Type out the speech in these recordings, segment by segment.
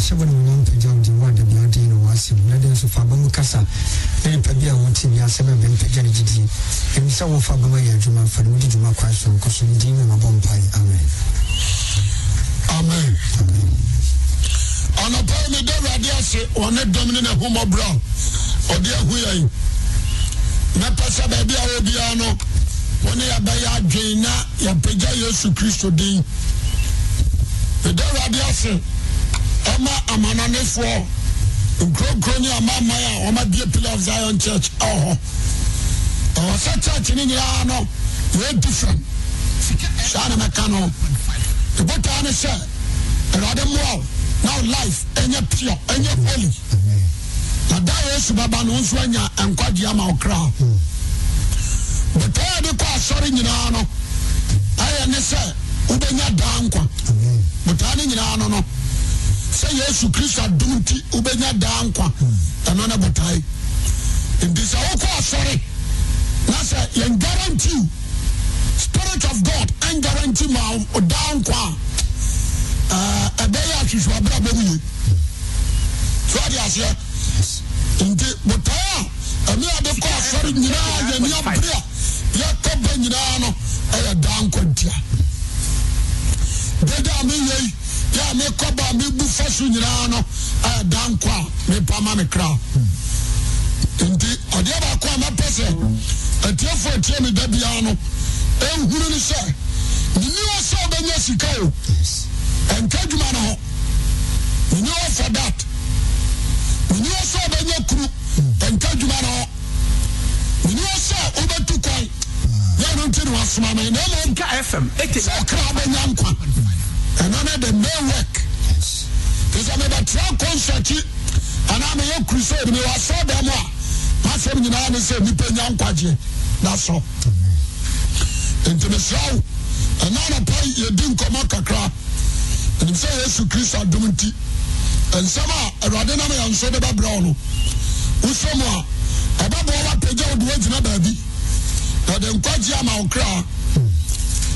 ɛhyɛ bɔ ne mu mpagya wo de wo ade bia wode no wɔasɛm na de nso fa bɛmu kasa na nipa bi a wɔte bi asɛm a bɛmpagya no gyidie ɛnim sɛ wofa bɛma yɛ adwuma mfa no wode dwuma kwae so nkɔ so ndin na mabɔ mpae amen amen anɔpa yi meda awurade ase ɔne dɔm ne n'ahummɔborɔ ɔde ahu yɛn mɛpɛ sɛ baabi a wɔ biara no wo ne yɛbɛyɛ adwen na yɛpagya yesu kristo din meda awurade ase ɛma amananefoɔ nkurokuro ne amaman a ɔmabie pillar of zion church. Ɛwɔ hɔ ɛwɔ sɛ church ne nyinaa no yɛ different. Saa na mɛka no. Ɛbotaa ne sɛ awurade mmoa wo na wo life ɛnyɛ pure ɛnyɛ holy. Na da yesu baba no wo nso anya nkwagye ama wo kra. Botaa de kɔ asɔre nyinaa no ayɛ ne sɛ wobɛnya daa nkwa. Botaa ne nyinaa no no sɛ yesu kristo adom nti wobɛnya daa nkwa. Ɛno ne botae nti sɛ wokɔ asɔre na sɛ yɛn guarantee spirit of god ɛn guarantee ma daa nkwa a ɛbɛyɛ ahwehwɛberɛ a bɛmu ye so ade aseɛ. Nti botae a ɛne ade kɔ asɔre nyinaa yɛni abere a yɛkɔ ba nyinaa no ɛyɛ daa nkwa ntia. Deda a meyɛ yi yɛ a mekɔ ba a mebu fa nyinaa no eh, ɛyɛ daa nkwa a mepama me kra. Nti adeɛ baako a mɛpɛ sɛ atiefoɔ atie me da biara no ɛnhunu ne sɛ menni wɔ sɛ wobɛnya sika o. Ɛnka adwuma no ho. Menni wɔ for that menni wɔ kuru ɛnka adwuma no ho. Menni wɔ sɛ wobɛtu kwan. Ah. Yɛ no nti ne wasoma me. Na mmom Nka FM eighty sɛ nkwa ɛno ne the main work nti sɛ mebɛtra kɔnsakyi anaa meyɛ crusade mewɔ asɔ dɛm a masɛm nyinaa ne sɛ nnipa nya nkwagyeɛ na sɔ nti mesrɛ wo ɛna anapa yɛdi nkɔmmɔ kakra. Ɛnim sɛ yesu kristo adom nti nsɛm a awurade nam yɛ nso de bɛbrɛ wo no. Wosɛ mu a ɛbɛboa woapagya wo de woagyina baabi. Na ɔde nkwagye ama wo kraa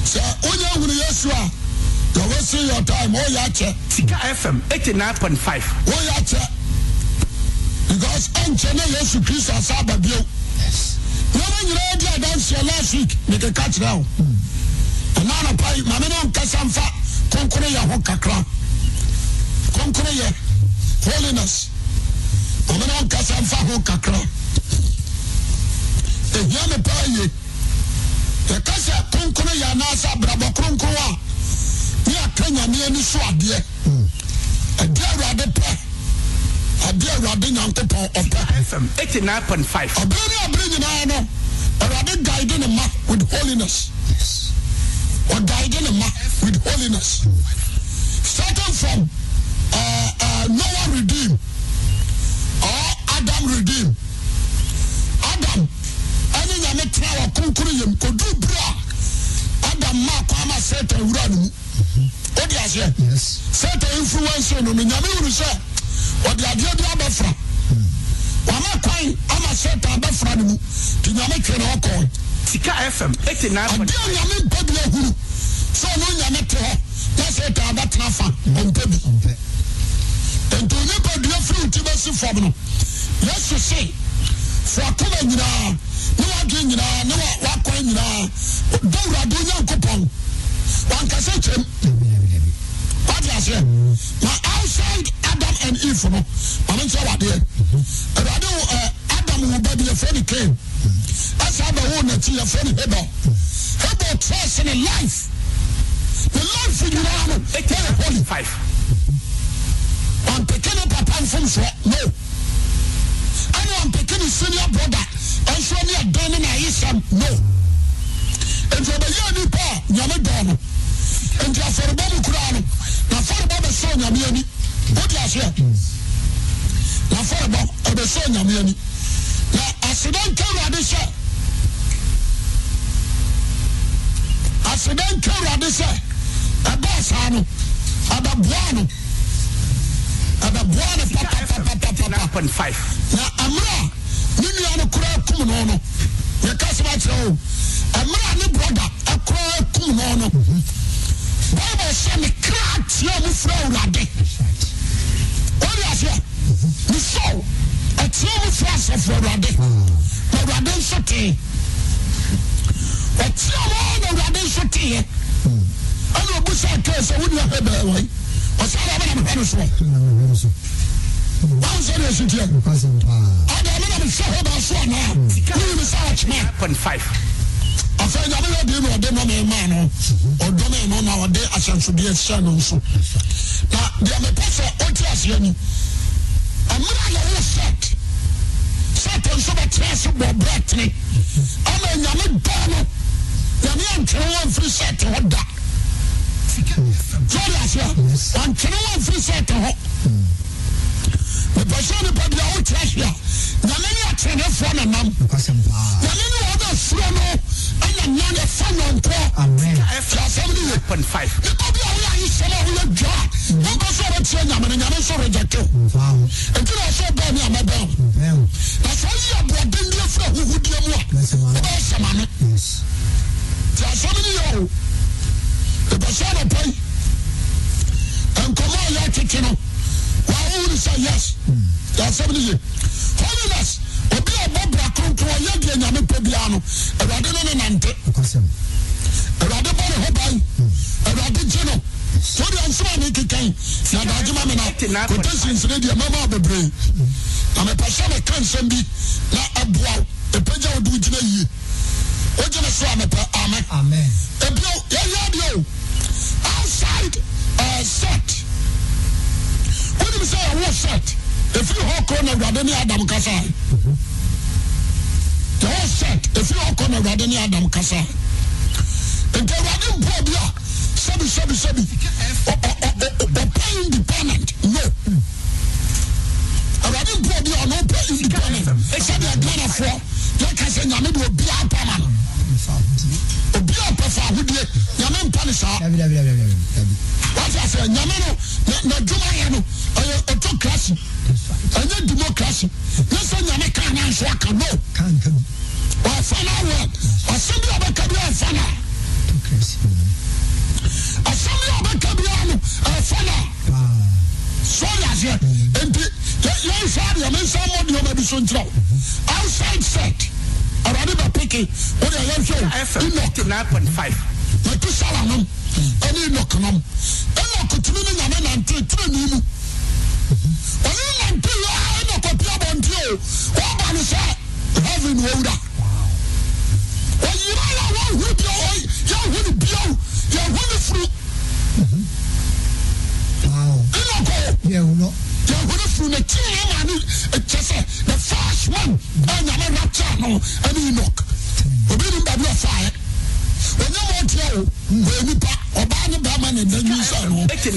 sɛ wonya hunu yesu a you're wasting your time? Oh, woyɛ akyɛ Sika FM eighty nine point five. Oh, woyɛ akyɛ because yesu asa aba bio nneɛma nyinaa di adanseɛ last week mekeka kyerɛ wo ɛna anapa yi mame ne ɔnkasa mfa konkono yɛ ho kakra. Holiness. Mame ne ɔnkasa mfa ho kakra. Ɛhia me paa ye yɛka sɛ konkono yɛ anaasɛ abrabɔ kronkron a ne aka nyame ani so adeɛ. Ɛde awurade pɛ. Ade awurade nyankopɔn ɔpɛ. FM eighty nine point five. ɔbɛrɛ ne ɔbɛrɛ nyinaa no awurade guide ne ma with holiness. Ɔguide ne ma with holiness. Starting from uh, uh, noah redeem or adam redeem. Adam ɛne nyame tena wɔ kronkoro yam kɔdu bere a adam ma kwan ma satan wura ne mu wode aseɛ yes. Satan influence no no nyame hunu sɛ ɔde adeɛ bi abɛfra. Wama kwan ama satan bɛfra ne mu. Nti nyame twe ne ɔkɔe. Sika FM eighty nine point adeɛ a five. nyame mpa bi ahunu sɛ ɔno nyame te hɔ na satan bɛtena fa ɔmpa bi. Nti onipadua firi wo ti bɛsi fam no yesu se fo akoma nyinaa ne wadwe nyinaa ne wa- wakwan nyinaa. Da awurade onyankopɔn wankasa kyɛm dabi dabi dabi wade aseɛ na outside adam and eve no ɔno nkyɛ wadeɛ awurade wo ɛ adam wo ba bi yɛfrɛ ne kain ɛsa bɛwo n'akyi yɛfrɛ ne hebel hebel trɛ ne life. Ne life nyinaa eh, no eighty ɛyɛ holy. ɔmpeke ne papa mfomsoɔ no. Ɛne ɔmpeke ne senior brother. Ɛnso ne ɛdɛn ne n'ayesɛm no. Nti ɔbɛyɛ nipa a nyame dɔɔ no nti afɔrebɔ mu koraa no n'afɔrebɔ bɛsɛ nyame ani. Wode aseɛ? N'afɔrebɔ ɛbɛsɛ nyame ani. Na aseda nka awurade sɛ aseda nka awurade sɛ ɛbɛɛ saa no ɛbɛboa no ɛbɛboa no Sika FM eighty nine papapapapapa na mmerɛ a ne nua no koraa kum no no yɛka sɛm akyerɛ o mmerɛ a ne brɔda koraa kum no no ɔbɛ sɛ me kra tie mu frɛ awurade wode aseɛ me sɛ ɔtie mu frɛ asɛfo awurade na awurade nso tee ɔtie mu na awurade nso teeɛ ɛna ɔbu sɛ kaa sɛ wode ahwɛ bɛɛ wɔi ɔsɛ de ɛbɛna mehwɛ no soɔ wọn sọ de esu tiẹ ọdọ ẹni na mi sọ ọba sọ ọ náà wọn yìí mi sọ ọ. Afei nyame yɛ deɛ na ɔde nɔme maa no. Ɔdɔme no na ɔde ahyɛnsodeɛ hyɛ no nso. Na deɛ mepɛ sɛ ɔte aseɛ ni ɛmerɛ a yɛwo set set nso bɛtena ase bɔ berɛ tene ama nyame dɔ no nyame antwene wɔ mfiri set hɔ da. Sɔde aseɛ antwene wɔ mfiri set hɔ. Mepɛ sɛ nipa bia wote ase a nyame ne atenefoɔ nanam nyame ne wɔde afuro no ɛna nya ne fa nyɔnkoɔ Ti asɛm ne ye point five. nipa bi a woyɛ ayesɛm a woyɛ dwa a wopɛ sɛ wobɛtie nyame no nyame nso rejecte wo enti na ɔsɛ ɔbaa ne amɛbɛn wo na sɛ woyi aboɔden de afiri ahuhudeɛ mu a wobɛyɛ sɛmane nti asɛm ne yɛ o ɛpɛ sɛ anɔpa yi nkɔmmɔ a yɛatwetwe no wawowo sɛ yes yɛ asɛm ne ye holiness kronkron ɔyɛ deɛ nyame pɛ biara no awurade no ne nante. Awurade bɔ ne ho ban. Awurade gye no. Sɛdeɛ nsɛm a ne kekan na adagye ma me na. Kɔta sinsene deɛ mɛma bebree. Na mepɛ sɛ meka nsɛm bi na aboa wo. Ɛpɛgya wode wogyina yie. Wogyene so a mepɛ. Amen. Ebio yɛyɛ deɛ o. Outside uh, set. Wonim sɛ yɛwo set. Ɛfiri hɔ koro na awurade ne adam kasae yɛwɔ set ɛfiri hɔ koro na awurade ne adam kasae nti awurade mpoa bi a ɔ- ɔ- ɔ- ɔpɛ independent. No. Awurade mpoa bi a ɔno ɔpɛ independent. Sɛbi aduanafoɔ yɛka sɛ nyame de obiaa pama no obiaa pɛ fa ahodie nyame mpa ne saa wate asɛ nyame no na- n'adwuma yɛ no ɔyɛ autocracy ɛnyɛ democracy ne sɛ nyame kaa na nso aka no ɔfa no awɔ ɔsɛm bi a ɔbɛka bi ɔfa no a asɛm bi a ɔbɛka biara no ɛfa no a sɔre aseɛ enti yɛ- yɛnhwɛ adeɛ mensa mmɔ deɔma bi so nkyerɛ outside set awurade bɛpeke wode yɛhwɛ FM inok eighty nine point five. matusala nom ɛne inok nom? Ɛnok tumi ne nyame nante tire ni mu ɔne ne nante yɛ ɛnok ɔpia bɔnte o. Wɔba no sɛ heaven wɔwura ɔyera yɛ wɔhu bia yɛhu ne bio yɛhu ne furu inok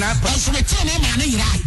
ɛnso ne kyene ma ne yerae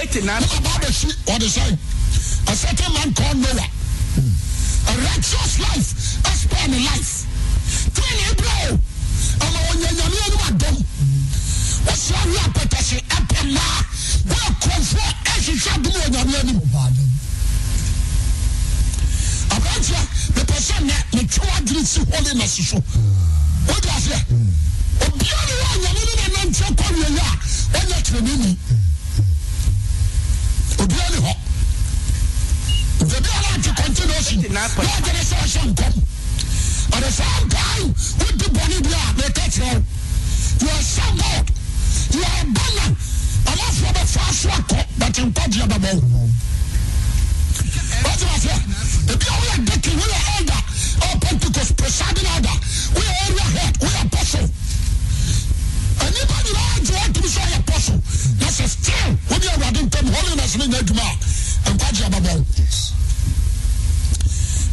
eighty nine. na aba abɛsi ɔde sɛn a certain man called Noah. A righteous life a spare ne life. Tẹ́lẹ̀ ní ibùdó o ọmọ wọn yẹ nyàmú yẹn ní wà dọ́m wọ́n sọ àwọn apẹtẹsẹ ẹpẹ mmaa wọ́n kọ̀ọ̀fọ́ ẹ̀hyehyẹ adum wọ nyàmú yẹn ni. Mu aberanteɛ mepɛ sɛ nnɛ metwe w'adwene si holiness so wode aseɛ obia ne wɔ anyame ne nananteɛ kɔ wiei a ɔnyɛ kyerɛneni continuation na agyene sɛ ɔhyɛ nkɔm ɔde saa nkae wodi bɔne bi a meka kyerɛ wo you are god you are a banner amafoɔ bɛfa so akɔ but nkwagyeɛ bɛbɔ wo wọ́n ti ebi a wọ́n yẹ dekin wọ́n yẹ elder or pentecost presiding elder wọ́n area apostle ẹnipa nyinaa ju wọ́n tumi sọ yẹ apostle na sẹ still wọ́n yẹ awurade ntẹm holiness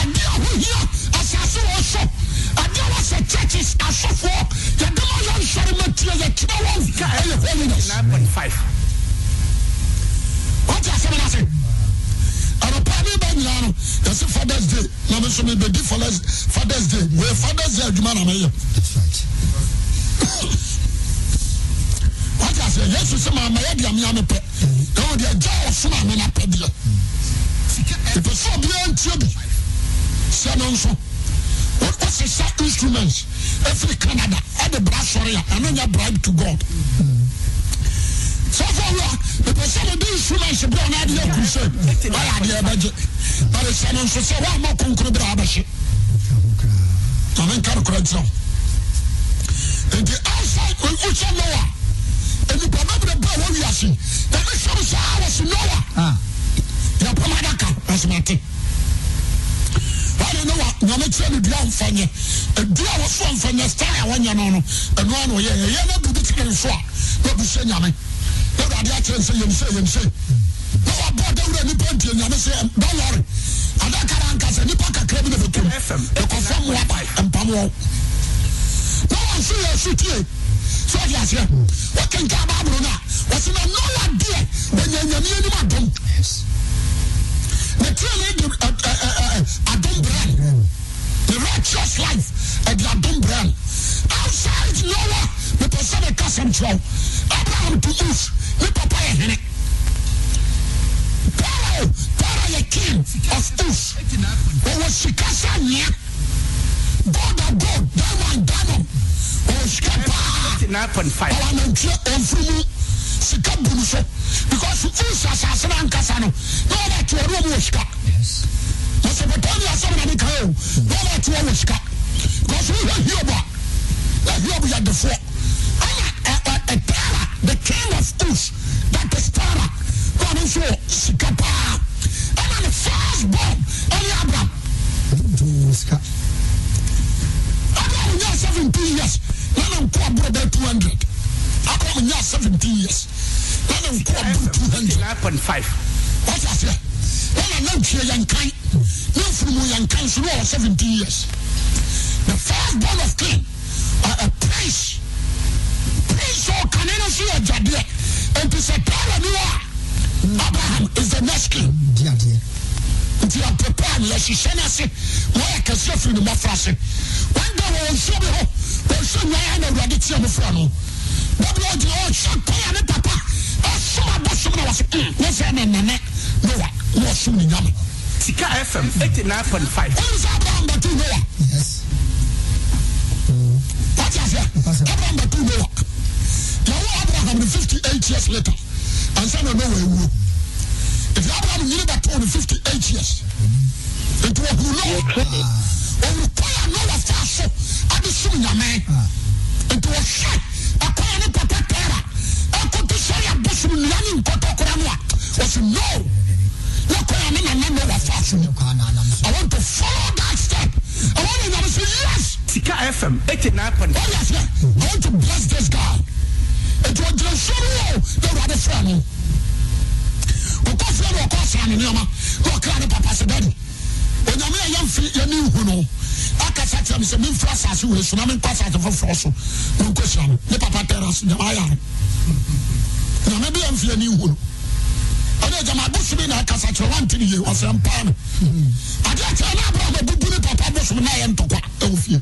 ade aho hia asase wɔ so ade a churches asɔfoɔ yɛde ma yɛ nsɔre yɛkyerɛ wɔn ɛyɛ holiness 9.5. wọ́n asẹ́mi náà sè ànàpá mi bá nyina no yẹsi fathers day na mi nso mi bẹ di fathers day wòye fathers day adwuma na ma ẹ̀wọ̀n di ẹja ọ̀fun àmì náà pẹ́ diẹ ìpèsè ọ̀bí ẹ̀ ń tiẹ̀ bi sẹ́nu nso wọ́n wọ́n sẹ́ sẹ́ instruments efiri Canada ẹ̀ de bra sọ̀rọ̀ yà ẹ̀ ní nyẹ bribe to God. Sọfọ wura pẹpẹ sẹni di instrument bi ọ̀nà adìyẹ kùsẹ ọ̀yà adìyẹ bẹ jẹ bari sẹni nso sẹ wọ́n àmọ́ kónkóró bi abẹ hyẹ ọ̀nà nkàrọ̀ kúrẹ́ tiẹ̀ nti outside wùsẹ̀ nowa enipa mẹ́bìrì bẹ́ẹ̀ wọ́n wí ase ẹni sọ̀rọ̀ sọ àwọn sí nowa yẹ pọ́n adaka ẹ̀sìn àti wọ́n ní nowa nyàmé tiẹ̀ ní dua nfẹ̀nyẹ dua wọ́n fọ́ nfẹ̀nyẹ style àwọn yẹn nọ no ẹnu àná yẹ yẹ yẹ náà bìbí tiẹ̀ nso a wọ́n bu nyàmé lọ́dọ̀ adé akyerɛ nsɛ yɛm sɛ yɛm sɛ na wabɔ dawura nipa ntie nyame sɛ dɔlɔre adakara ankasa nipa kakra bi na bɛtom ɛkɔfa mmoa ba mpam wɔ na wɔnso yɛ tie. Sɛ ɔde aseɛ wɔkenka baaboro no a wɔse na noa deɛ wɔnya nyame anim adom na tie ne de ɛ- ɛ- ɛ- ɛ- adom brɛ the righteous life ɛde adom brɛ outside noa mepɛ sɛ meka sɛm kyerɛ abraham to use ne papa yɛ hene Pharaoh, Pharaoh yɛ king of Uz. Ɔwɔ sika sɛ nyea. Gold of gold, diamond, diamond. Ɔwɔ sika paa. 9.5. Ɔwɔ anantwie ɔmfiri mu sika bu so because ɔnhyɛ asase no ankasa no na ɔbɛtoɔ ne ɔmu wɔ sika mesopotamia sɛm na meka o na ɔbɛtoɔ wɔ sika because wohwɛ hiob a na hiob yɛ defoɔ ana ɛtara the king of us that is tara na ɔno nso wɔ sika paa ɛna ne first born ɛne abram abram nyɛ 17 years. Na na nkɔ aborɔ bɛ 200 akɔ mi nya seventeen years ɛna nkɔ abu two hundred. nine point five. ɔfɔ ɛna kan ne kan so ne seventeen years. The first born of king a a prince prince o kane ne so yɛ nti sɛ wa abraham is the next king. diadeɛ. nti a prepare ne yɛhyehyɛ no ase wɔyɛ kɛseɛ firi ne mmɔfra ase wanda wɔ nsuo bi hɔ wɔnsuo nwaeɛ na awurade teɛ mo fra no bɛbi ɔgyina hɔ ɔhyɛ kɔya ne papa ɔsom abɔsom na wɔse "Mm, ne sɛ ne nene noa na ɔsom ne nyame Sika FM 89.5. ɔne sɛ abraham bɛto noa wate aseɛ abraham bɛto noa yɛwo abraham no 58 years later ansa na noa awuo nti abraham nyine bɛtoo no 58 years nti wɔhunu noa ɔwuru kwan a noa faa so ade som nyame nti wɔhwɛ ɛkwan papa tara ɛkoto sɛ abosom nnua ne nkɔtɔkora no I want to follow that step. I want to fm eighty nine point What you? I want to bless this guy. Akasa kyerɛ mi sɛ mi nfura asase wɔ esu na mi nkɔ asase foforɔ so. Mi nkɔ hyia no. Ne papa tɛra so nyama ayare. Nyame bi yɛn fi yɛn ní ihu nù. Ɔne gyama abosom na akasa kyerɛ wa ntini yie ɔsɛ mpaa no. Adeɛ kyerɛ náà abúlé ɔmɔ bubu ne papa abosom náà yɛ ntɔkwa ɛwɔ fie.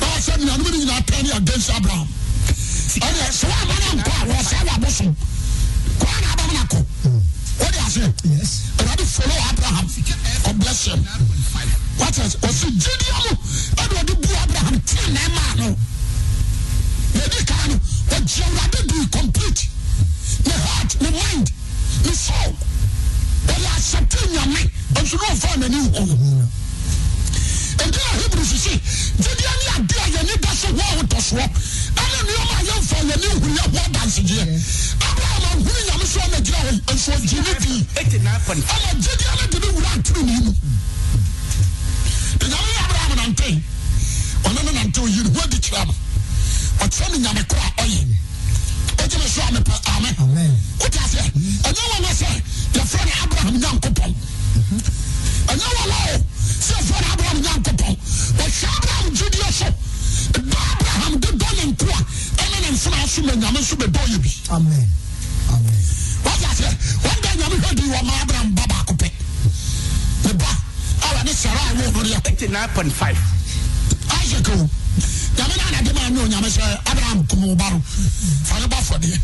Báwo sɛ nuanom ni nyinaa tɛn ni against Abraham. Ɛnna sɛ wɔn amana nkɔ a wɔsɛ wɔ abosom. Kɔ a na abam na kɔ. O de ase. yes Awurade follow Abraham. God bless him. What else? Jíde mu ɛna ɔde bu Abraham ɛma no. Yɛdi kan no ɔgye Awurade di complete. Ne heart, ne mind, ne soul. Ɔyɛ accept nyame. Nso na ɔfa n'ani wɔ. Nti na Hebrew sisi jíde ni adi a yɛn ni da so wɔ ɔtɔ soɔ. Ɛna nneɛma a yɛn fa yɛn ni hu yɛ wɔ dansigyeɛ. Abraham ahunu nyame so ɔna gyina hɔ. Nso ɔgye ne pii. eighty nine point five ama gyedi ale de ne wura atiri ne mu nyame yɛ abraham nante ɔno ne nante oyi ne ho adi kyerɛ no ɔkyerɛ ne nyame koro a ɔyɛ ɔgye me so a mepɛ ame amen wote aseɛ ɛnyɛ wɔ wɔ sɛ yɛfrɛ no abraham nyankopɔn ɛnyɛ wɔ wɔ o sɛ yɛfrɛ no abraham nyankopɔn ɔhwɛ abraham gyidie so da abraham de dɔ ne nkoa ɛne ne mfena so ma nyame nso bɛdɔ yɛ bi amen amen wọ́n yà sẹ́ wọ́n dẹ̀ nyàmú hwẹ́ di wọ́n máa abraham bá baako pẹ́ ne ba awa ne sara awo ọ̀nà yẹ eighty nine point five. Isaac o nyàmú náà nàdé máa ní o nyàmú sẹ abraham kùmù ọba no. Fani bá fọ deɛ.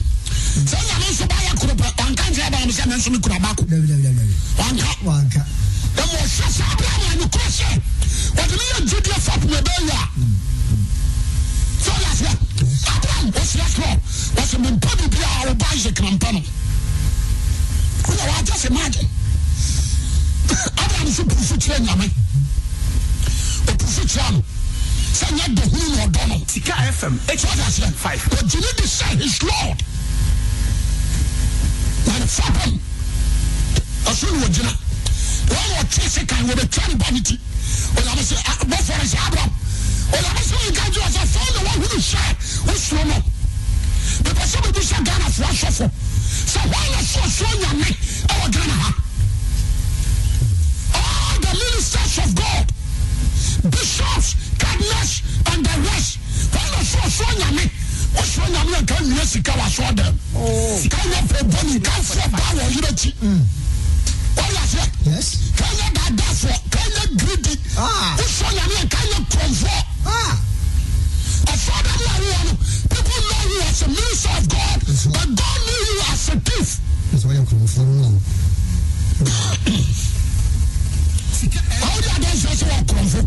Sẹ nyàmú nso bá yẹ kuro pẹ wọn kàn jẹ abraham sẹ mi nso mi kura baako dabi dabi dabi dabi wọn kà wanka ẹmu ọ̀hwẹ́ sẹ abraham a ne kuro sẹ wọ́n ti ní yẹ jíde fapò ẹ̀ bẹ́ẹ̀ yà yà sẹ abraham wọ́n wọ́n sẹ mi mpá bìbí a ọba isaac nà mpá no wọ́n yà wọ́n ajá sẹ máa jẹ abraham na ɔdɔ no sika fm eighty sɛ ɔde aseɛ nine point five ɔgyina de sɛ his lord ne fapam ɔso ne wɔgyina wɔn wɔ twe se kan wɔbɛtwa ne ba ne ti onyame sɛ a- bɔfɔre sɛ abraham onyame sɛ wɔnka gye wɔ sɛ fɛn na wɔahunu hyɛ wosuo no mepɛ sɛ bɛbu sɛ ghanafoɔ asɔfo sɛ wɔn na soɔsoɔ nyame ɛwɔ ghana ha all the ministers of God, bishops, cardinals, and the rest. Lọ sọ ọ̀ṣọ́ nyàmé. Wọ́n sọ nyàmé yẹn ká nyìí sika wà sọ dẹ̀. Ká nyẹ pẹ̀ bọ́ ní ká fọ́ bá wọ̀ yín ẹ̀kí. Wọ́n yà sẹ́, yes ká nyẹ dáadáa fọ́, ká nyẹ gírídì. Ah. Wọ́n sọ nyàmé yẹn ká nyẹ kọ̀ọ̀fọ́. ah Ọ̀fọ́ dẹ̀ wọ̀ wọ̀ no. People know you as a minister of God, but God knew you as a thief. ɛsɛ ɔyɛ nkurɔfoɔ no no How do you say so akorɔmfo?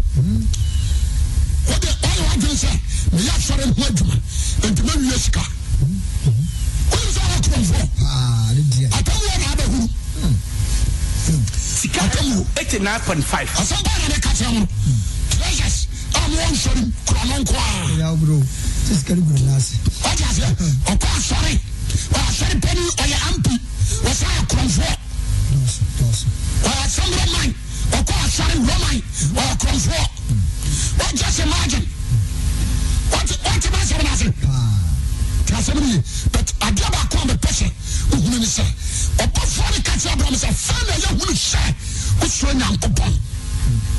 Wode ɔyɛ wadwen sɛ meyɛ asɔre ho adwuma nti mawie sika. Wonim sɛ ɔyɛ akorɔmfo? paa ne deɛ Atammuo na abɛhuru. sika fm eighty nine point five Asɛm baa na ne ka kyerɛ mo no. Treasures a mowɔ nsɔre mu kura no nko a. ɛyɛ aburo sɛ sika no guru n'ase Wode aseɛ ɔkɔ asɔre ɔyɛ asɔre pani ɔyɛ ampi wɔsɛ ayɛ korɔmfoɔ dɔɔso dɔɔso roman ɔkɔ asɔre roman ɔyɛ korɔmfoɔ wɔgye se margin wɔte ma asɛm no ase tí a sẹ́ni yìí but adeɛ baako a bɛpɛ sɛ ohun ni sɛ ɔbɔfoɔ ni kati abraham sɛ fɛn na ɛyɛ hun sɛ osuro nyankopɔn osuro nyame fm eighty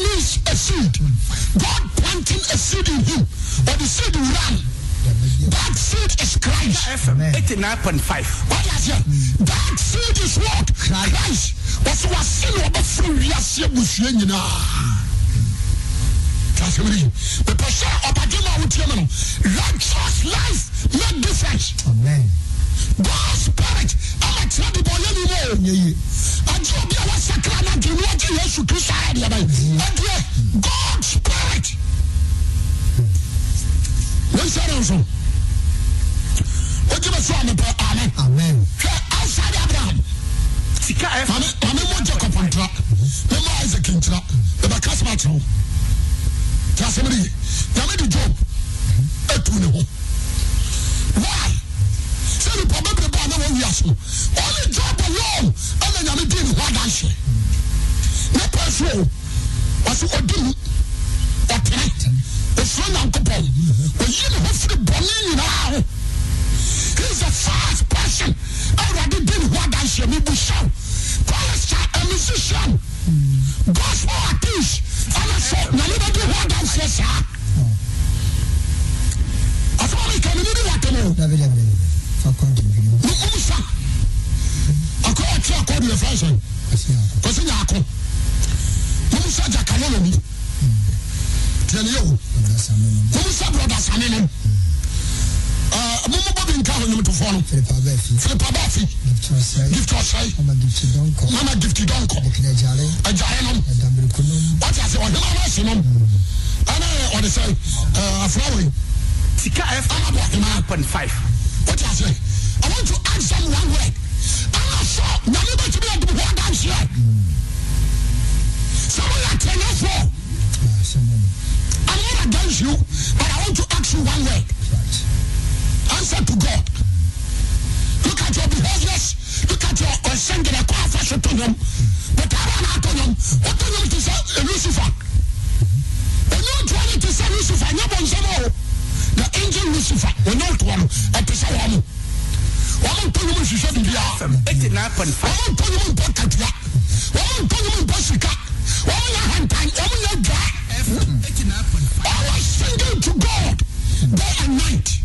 Ham a seed. God planting a seed in him. But the seed will run. That seed is Christ. fm Amen. eighty nine point five What is it? That seed is what? Christ. What's what sin or the free we are seeing with you now? Kasемiri. The person of a lucifer ɔnyɛ wotoɔ no ɛte sɛ wɔ mo wɔmo ntɔ nwom nhwehwɛ biribiaa wɔmo ntɔ nwom mpɔ katua wɔmo ntɔ nwom mpɔ sika wɔmo nyɛ hantan wɔmo nyɛ dwaa I was singing to God day and night.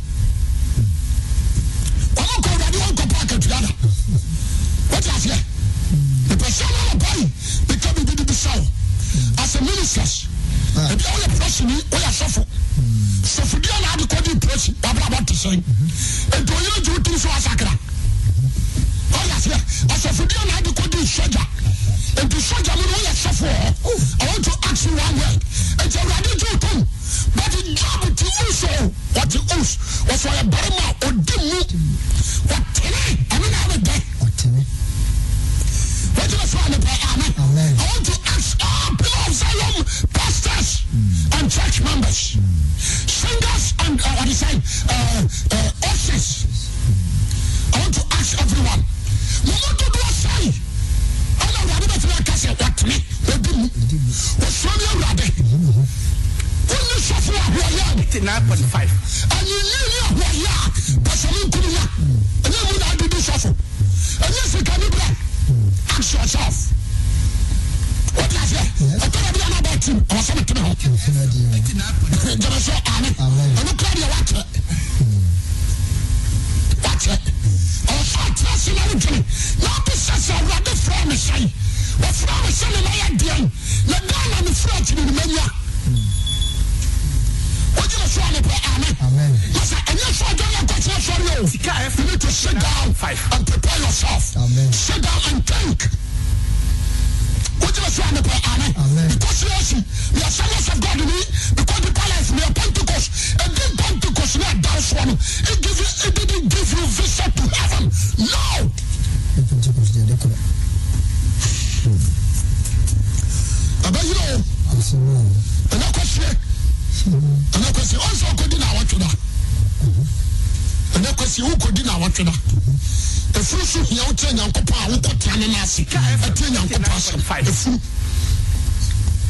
ɛtie nyankopɔ asɛm. Ɛfuru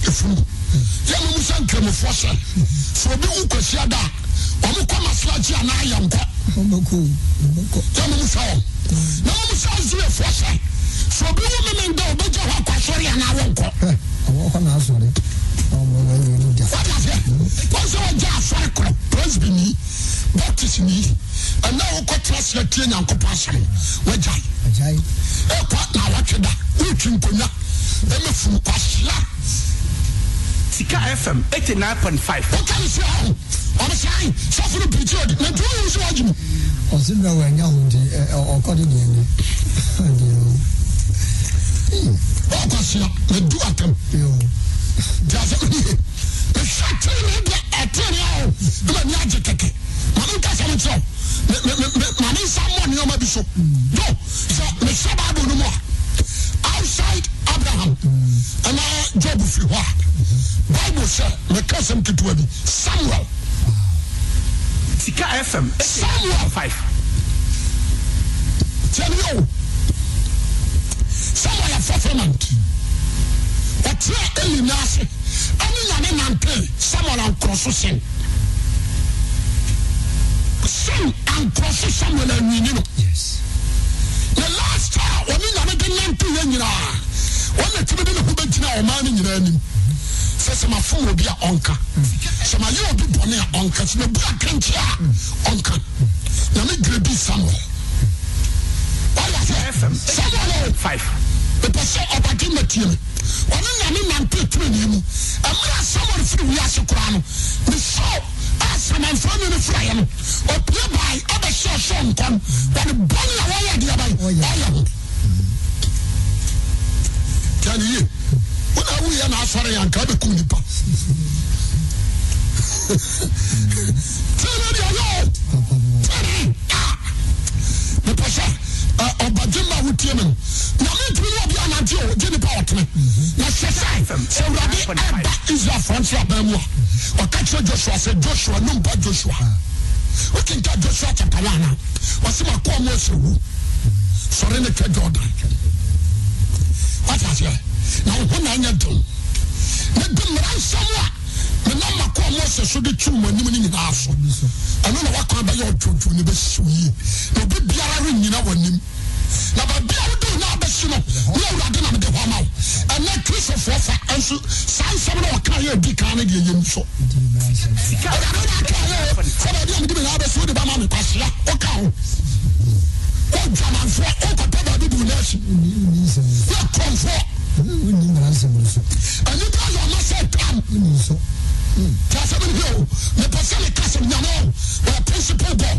ɛfuru yɛne mu sɛ nkramofoɔ sɛ sɛ obi wo kwasia da a ɔmo kɔ masoagye anaa yɛnkɔ yɛne mu sɛ wɔ na mom sɛ aserefoɔ sɛ sɛ obi wo meme nda ɔbɛgya hɔ akɔsɔre anaa wɔnkɔ wadeɛ wɔn sɛ wɔgya asɔre korɔ presbini baptist nii ɛna wokɔtera se atie nyankopɔn asɛm wagyae. Ɛkɔ na watwe da. Wotwi nkonnwa ɛmɛfunu kwahyea sika fm 89.5 sɛ ho wagye mu. Ɔse wɔanya ho nti hmm. atam. Deasɛmnie mehwɛ tee ne deɛ ne a ne agye sɛ kyerɛw maame nsa mmɔ bi so. No sɛ mehwɛ bible no mu a outside abraham ɛna job firi hɔ a. Bible sɛ meka sɛm ketewa bi samuel. Sika fm samuel. 5 tiɛne o samuel afɔfɔ nante ɔteɛ eli no ase ɛne nyame nante samuel ankorɔ so sen ankorɔ so samuel anwini no Yes. the last time ɔne nyame de nante yɛ nyinaa ɔna tumi de ne ho bɛgyina ɔmaa no nyinaa anim sɛ mafom obi a ɔnka sɛ mayɛ obi bɔne a ɔnka sɛ mabu akrankyɛ a ɔnka nyame gredi samuel wayɛ sɛ samuel mepɛ sɛ ɔbade ma tie me ɔne nyame nante tiri ne mu ɛmerɛ samuel firi wiase koraa no a samanfoɔ ne no firaeɛ no ɔpue bae ɔbɛhyɛ ɔhyɛ nkɔm. Wɔne bɔne a wɔyɛ deɛ bae Ɔyɛ. ho tiane ye wona woyɛ na asɔre yɛ anka wobɛkum nipa tiane deɛ no. tene a mepɛ sɛ ɔbagye ma wotie me no nyame ntumi ne ɔbi anante o gye nipa ɔtene na hwɛ sɛ awurade ɛba israelfoɔ nso aba mu a ɔka kyerɛ joshua sɛ joshua no mpa joshua joshua chapter 1 a ɔse makɔɔ mu wu sɔre ne twa jordan wate aseɛ na ho na ɛnyɛ den na mmara nsɛm a menam makɔɔ mu asɛ so de mu anim no nyinaa so ɛno na wakwan bɛyɛ ɔdwodwo ne yie na obi biara rennyina w'anim na baabi a wode na abɛsi no ne awurade na mede hɔ ama wo ɛnɛ kristofoɔ fa ɛnso saa nsɛm na wɔka yɛ adi kan no deɛ yɛm so Nti mmara nsɛm. Sika awurade na aka yɛ sɛ baabi a mede me na abɛsi wode bɛma me kwasea woka ho wodwamanfoɔ wokɔpɛ baabi bu no akyi Wonni wonni nsɛm no so. yɛ krɔmfoɔ Wonni mmara nsɛm no so. anipa yɛ ɔma sɛ tam nso. Tí a sɛ mi bi o mepɛ sɛ mi kasa nyame o wɔyɛ principal bɔ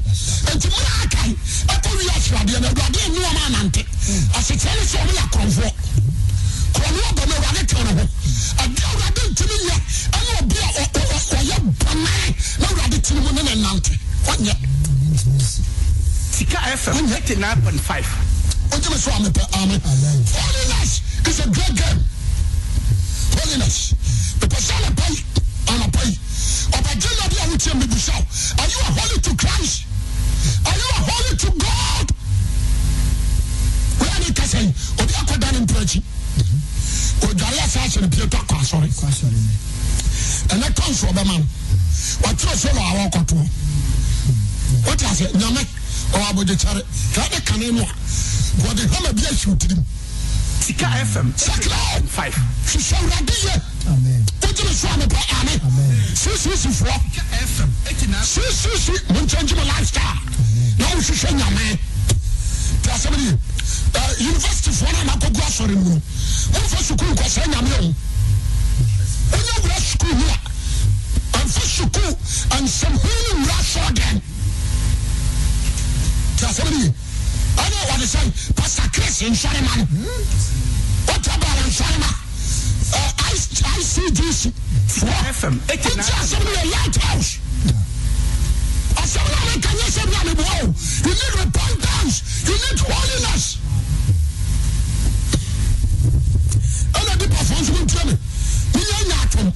nti mu yà aka yi ɛkɔ wi asradeɛ na awurade enu ɔmo anante asekyerɛ ne sɛ ɔmo yɛ korɔmfoɔ korɔno ɔbɔ mu awurade tɛn ne ho adi awurade ntumi yɛ ɛna obi a ɔ- ɔ- ɔ- ɔyɛ bɔnɛɛ na awurade tini mu ne nante wɔnyɛ Wonni ntumi nsi. Sika FM 89.5. ɔgye mi so a mepɛ amen Amen. holiness is a great game holiness na bi a wotie mi bisa o are you a holy to Christ? Are you a holy to God? Wíwá ni kasa yi obi akɔda ne mpira akyi odware asa ahyɛ ne pie to akɔ asɔre Kɔ asɔre no. ɛnɛ tɔnso ɔbɛma no wɔtwerɛ solo a wɔkɔtoɔ wote ase nyame. Ɔwɔ abɔgyekyare kade kane no a wɔde hama bi ahyiw tirim Sika FM sakra 5. hwehwɛ awurade yɛ Amen. Wogyeme so a mepɛ ame Amen. sisisifoɔ Sika FM 89. sisisi monkyɛngye mo lifestyle na wohwehwɛ nyame nti asɛm ne ye universityfoɔ no amakɔgu asɔre mu no womfa sukuu nkɔsɛe nyame o wonyɛ wura sukuu mu a amfa sukuu ne wura asɔre dɛn nti asɛm ne ye ɛne wɔde sɛ pastor chris nsɔre ma no wotɛ baala nsɔre ma ɛ, ICGC foɔ FM Nti 89. asɛm no yɛ lighthouse. Asɛm no a meka nyɛ sɛ bia meboa o. You need repentance. You need holiness. Ɛna dipafoɔ nso montie me. Menyɛ nya atom.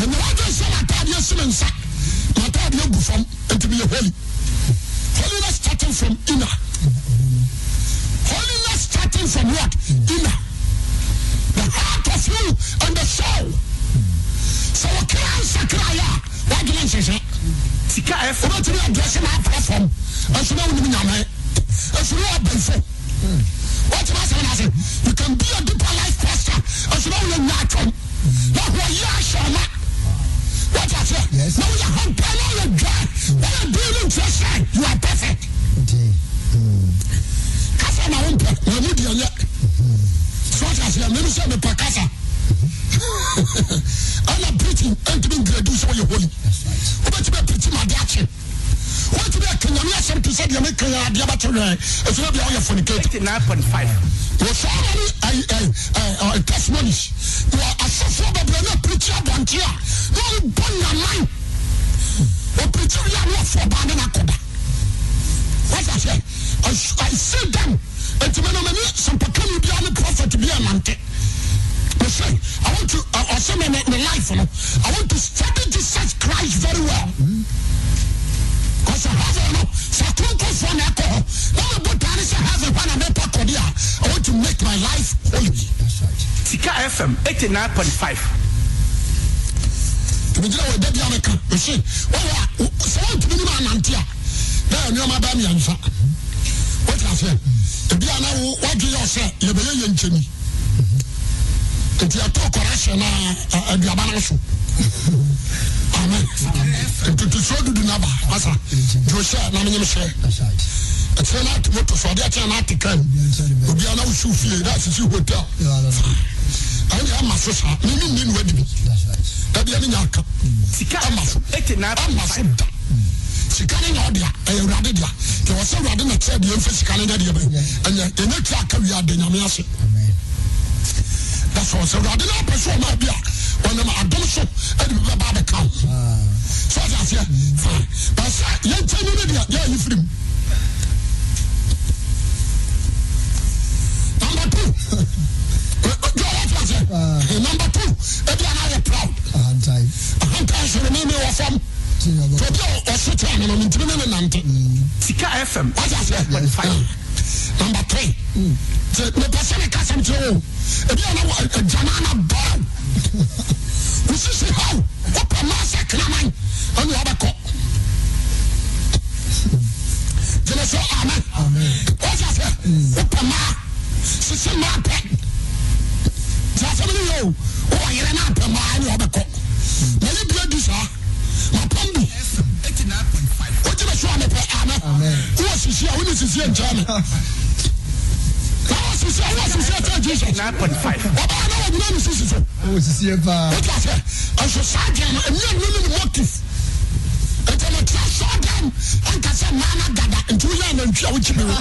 Ɛna wadwe sɛ m'ataadeɛ si me nsa. M'ataadeɛ gu fam. Nti meyɛ holy. Holiness starting from inner. Holiness starting from what? Inner. You and the soul. sɛ wɔkra nsakraeɛ a woadwene nhyehyɛ Sika FM wobɛtumi adrɛse no apra fam ɛnso na wonim nyame ɛnso ne wɔabɛnfo wɔtumi asɛm no ase you can be a deeper life pastor ɛnso na woyɛ nya atwam na hoɔyɛ ahyɛ ma wɔte aseɛ Yes. na woyɛ hampɛ na woyɛ dwa woyɛ dii no nkyerɛ sɛ you are perfect Nti. kasa na wompɛ na mu deɛ nyɛ so wɔte aseɛ menu sɛ mepɛ kasa ɛna preaching ɛntumi ngradu sɛ woyɛ holy. That's right. wobɛtumi apirikyi ma ade akye wobɛtumi aka nyame asɛm te sɛ deɛ meka yɛ adeɛ bɛte werɛ ɛsona bia woyɛ fornicate 89.5. wɔ so many testimonies. Wɔ asɔfoɔ bebree ne apirikyi abɔnte a na ɔmbɔ nyaman ɔpirikyi wie a ne wɔfoɔ baa ne nakɔda wasa sɛ I see them nti me no mene sɛmpakani bia ne prophet bi anante me me me life no i want to study jesus christ very well. Because heaven no sɛ akonkonfoɔ na ɛkɔ hɔ na mebɔ daa ne sɛ heaven hɔ na mɛpa kɔde a i want to make my life holy. That's. Sika FM 89.5. tìmìgyina wɔ ɛdɛ bi a mɛka ɛsɛ wɔwɔ a wo- sɛ wɔntumi nim anante a na yɛ nneɛma bɛɛ mmiɛnsa wote aseɛ ebi a na wo wadwe yɛ sɛ yɛbɛyɛ yɛ nkyɛni nti ɛtɔ kɔrɛhyɛ na ɛ, aduaba no so amen. Ntutusuo dudu no aba masa. Nti wohyɛ na menyem hyɛ That's right. ɛkyerɛ no ate moto so ɔde akyerɛ no ate kam obia na wosiw fie na asisi hotel. Yeah, I don't know. ɛne ama so saa mene nni no wadi bi. That's right. dadeɛ no nya aka ama so. Ama so 89.5. da sika no nyɛ ɔdea ɛyɛ awurade dea nti wɔ sɛ awurade na kyerɛ deɛ ɛmfa sika no nyɛ deɛ ɛnyɛ ɛnyɛ twa aka wie ade nyame ase. All sɛ awurade no apɛ so ɔma bi a ɔnam adom so ɛde bi bɛba bɛka wo. Ah, so ɔde aseɛ fine. But sɛ yɛnkyɛ no no deɛ yɛayi firim number two. Jɔ wɔte aseɛ number two. Ebi a yɛ proud. Ahantan. ahantan soro me me wɔ fam. Tí ni ọba. Obi a ɔso kyerɛ no no mentimi ne ne nante Sika FM wájú ase number three ti nípa sẹ́ni kásán tí o ebi yẹn wọ ẹ̀jàmá na bọ́ọ̀ wosisi ha o wọ́n pẹ̀ máa sẹ́ kílámán ẹni wọ́n bẹ kọ́ tẹ́ jesus 89.5. ọba náà wọ́n nyina ní sisi so Ó sì sí paa. o tí a sẹ ẹsọ sáàdì ẹ̀ ẹ̀mí ẹ̀ nínú ni motive ẹ̀tẹ̀lẹ̀ tí a sọ dẹ́m ẹ̀ nkà sẹ́ mmaa náà dada ntí ẹ̀ nàntí a wọ́n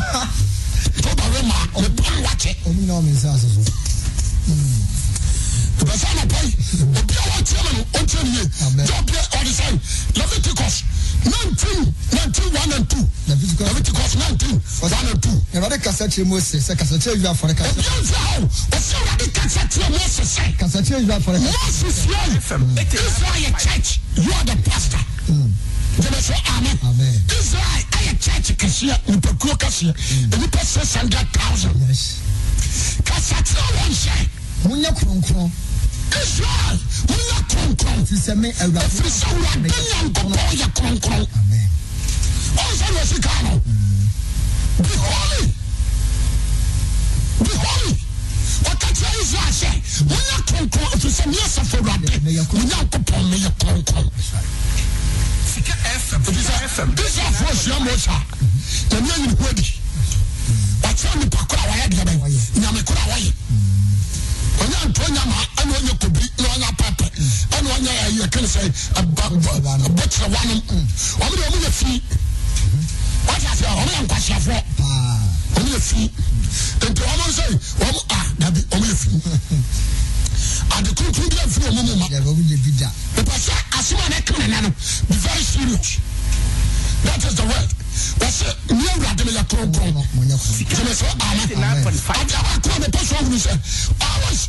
yɛ FM Israel yɛ church, you are the pastor. Mm. Gyeme so amen. Amen. Israel ayɛ church kɛseɛ, nipakuo kɛseɛ, mm. nipa six hundred thousand. Yes. Kasa kyerɛ wɔn sɛ, Munyɛ kronkron. Israel, wonyɛ kronkron. Ti sɛ me Awurade. Ɛfiri sɛ Awurade Nyankopɔn yɛ kronkron. Amen. Ɔnsɛ na ɔsi kaa no. Mm. Be holy. Israelfoɔ ahyia Mose a, Nyame ayi ne ho adi. Wakyerɛ nipa koro a wɔyɛ deɛ bɛn, nyame koro a wɔyɛ. Ɔnyɛ ntoɔ nyama ɛna ɔnyɛ kobiri na ɔnyɛ pɛpɛ ɛna ɔnyɛ ɛyɛ kene sɛ abɔkyerɛ wanom. Ɔmo deɛ ɔmo yɛ fi. Wɔte aseɛ, ɔmo yɛ nkwasiafoɔ. Ɔmo yɛ fi nti ɔmo nso ɔmo a dabi ɔmo yɛ fi ade kunkun bi afiri ɔmo mu ma Yɛ yɛ nipa sɛ asem a ne kan nana no be very serious awurade mi yɛ kronkron Munyɛ kronkron. jẹmẹ sọ amen 89.5. adi awa kúrò mi pẹsẹ ọhún sẹ always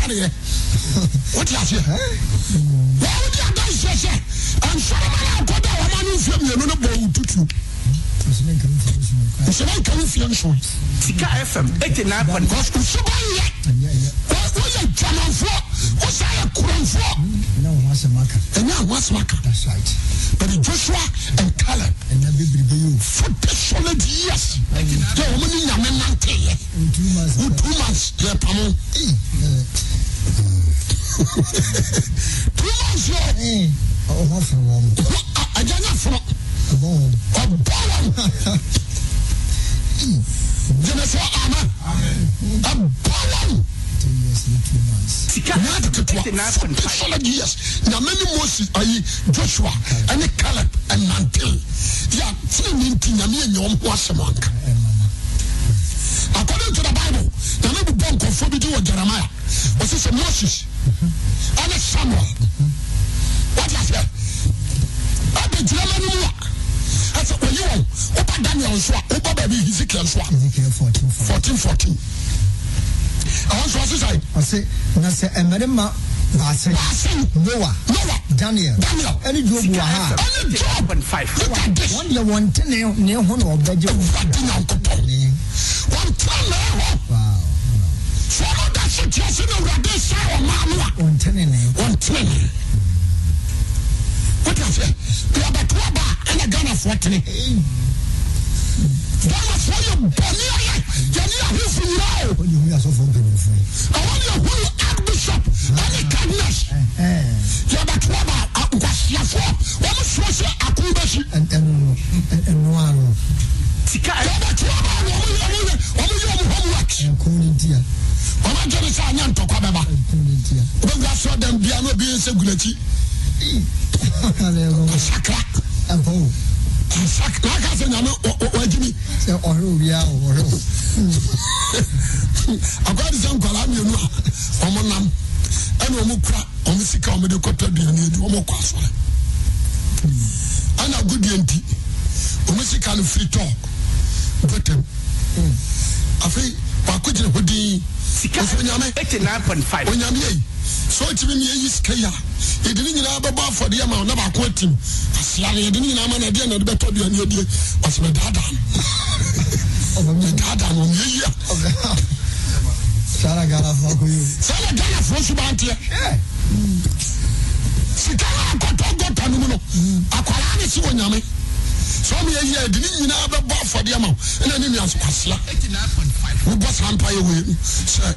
wɔwɔ wote aseɛ wawode adanseɛ sɛ ɛnsɔroma no akɔda a wɔma no mfie mmienu no bɔ wo tutuo nsɛmɛ nka wo fie nso Sika FM 89.5. because nsuba yɛ woyɛ dwamanfoɔ wosa yɛ korɔmfoɔ na ho asɛm aka ɛnyɛ aho aka that's but joshua and caleb. Ɛna forty 89.5. solid years nyame ne moses ayi joshua ɛne caleb ɛnante yɛ tene ne nti nyame yɛ nyɛ wɔn ho asɛm anka according to the bible nyame bobɔ nkɔfoɔ bi di wɔ jeremiah. Ɔsɛ sɛ moses ɛne samuel. Wate aseɛ ɛde gyina ma no mu a ɛsɛ ɔyi wɔn woba daniel nso a woba baabi hesekiel nso a ezekiel fourteen four 14 14 ɛhɔ nso ɔse sɛ ɔse na sɛ mmarima baase baasɛn noa noa daniel daniel. ɛne job wɔ ha a ɛne job 89.5. look at this. Wɔn deɛ wɔn te ne ne sɛ nkwalaa mmienu a ɔmo nam. Ɛna ɔmo kura ɔmo sika ɔmo de kɔtɔ aduane adi ɔmo kɔ asɔre. Ɛna agodie nti ɔmo sika no firi tɔ bɔtɛm afei baako gyina hɔ din. Sika ɔsɛ onyame 89.5. onyame yi sɛ ɔtumi ne yɛyi sika yi a yɛde ne nyinaa bɛbɔ afɔdeɛ ma na baako atim asea no yɛde ne nyinaa ma no ɛdeɛ na ɛde bɛtɔ aduane adie ɔsɛ medaadaa no. Ɔbɛmi medaadaa no ɔmeyɛyi a ɔbɛ sara gara fa ko yi sɛ na ghanafoɔ so banteɛ sika no akɔtɔ gɔta no mu no akwaraa ne se wɔ nyame sɛ ɔmo yɛyi a ɛde ne nyinaa bɛbɔ afɔdeɛ ma wo ɛna ne nua asea 89.5. wobɔ saa mpa yɛ wei sɛ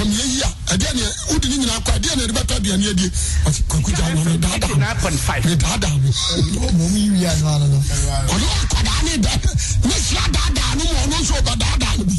ɔmo yɛyi a ɛdeɛ ne wode ne nyinaa kɔ ɛdeɛ na ɛde bɛtɔ aduane adie ɔsɛ kwakugya no medaadaa no 89.5. medaadaa no mo mu yi wia no ano no ɔno akwadaa ne da ne hyia daadaa no ma ɔno nso ɔbɛdaadaa no bi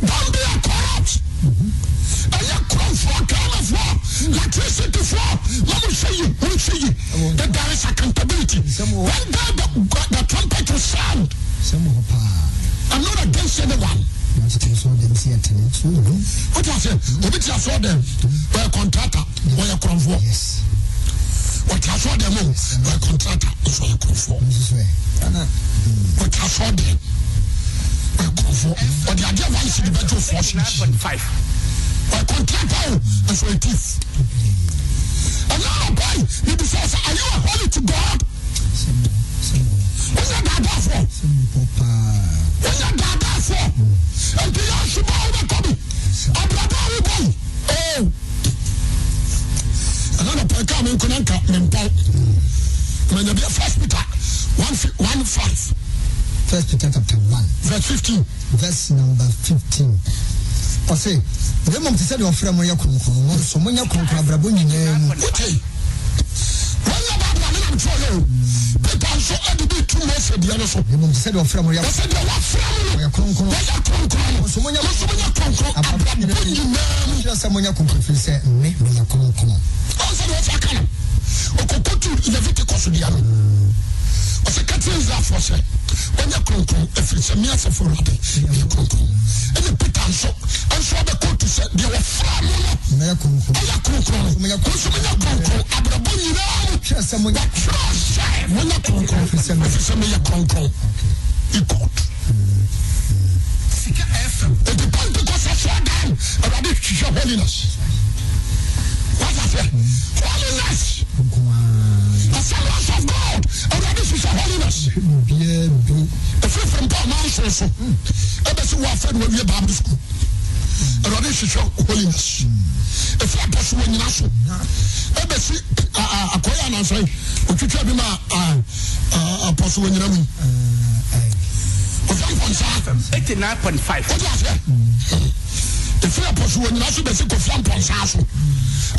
don't be a corrupt ɛyɛ kurɔfoɔ ghanafoɔ latricityfoɔ na mohwɛ yi monhwɛ yi that there is accountability when God the, the trumpet will sound sɛ mo hɔ paa I'm not against anyone na ɔtete so ɔde si ɛtene so mhm wote ase obi te asoɔ dɛm ɔyɛ contractor ɔyɛ kurɔfoɔ yes ɔte asoɔ dɛm o ɔyɛ contractor nso ɔyɛ kurɔfoɔ nso so ɛ ana ɔte asoɔ dɛm ɛkurɔfoɔ ɔde adeɛ one cd bɛgye ofoɔ hyehyɛ ɔkɔntrata o nso yɛ thief. Ɛna ɔbɛn ne bi sɛ ɔsɛ are you a holy to God? Wọnyɛ daadaafoɔ wọnyɛ daadaafoɔ ebi yɛ asoma awo bɛ kɔmi abiraba awo bɔ yi oo ɛna na pɛn kaa mi nkɔ na nka mi mpɔ mɛ nyabi yɛ first peter. One five. First peter chapter one verse 15 verse number fifteen ɔse na mmom te sɛ deɛ ɔfrɛ mo yɛ kronkron no nso monyɛ kronkron abrabɔ nyinaa mu wote wonyɛ baabra me nam kyerɛ yɛ o peter mose deɛ no so mmom te sɛ deɛ ɔfrɛ mo yɛ wɔsɛ deɛ wafra mo no ɔyɛ kronkron wɔyɛ kronkron no Nso monyɛ- nso monyɛ kronkron abrabɔ nyinaa mu kyerɛ sɛ monyɛ kronkron firi sɛ nne meyɛ kronkron ɔnsɛ de wɔfa ka no ɔkɔkɔtu leviticus deɛ no ɔsɛ ka kyerɛ israelfoɔ sɛ ɔnyɛ kronkron ɛfiri sɛ measɛfo awurade meyɛ kronkron ɛne peter nso ɛnso ɔbɛkɔtu sɛ deɛ wɔfra mo no meyɛ kronkron ɔyɛ kronkron no nso monyɛ kronkron abrabɔ nyinaa mu sɛ wɔtwerɛ sɛ monyɛ kronkron ɛfiri sɛ meyɛ kronkron FM. nti pentecost asɔɔdan awurade hwehwɛ holiness. Wata sɛ holiness assemblies of god awurade hwehwɛ holiness biaa bi ɛfiri firi mpa ɔma nso so ɛbɛsi wɔ afɛ no wawie bible school awurade hwehwɛ holiness ɛfiri apɔso wɔ nyina so ɛbɛsi akɔyɛ anansɛe otwitwa bi ma apɔso wɔ nyina mu yi ɔfa 89.5. wọ́n ti àfẹ́ efiri apọ̀sù wọ̀ nyina so bẹ̀sẹ̀ kò fi mpọ̀nsá so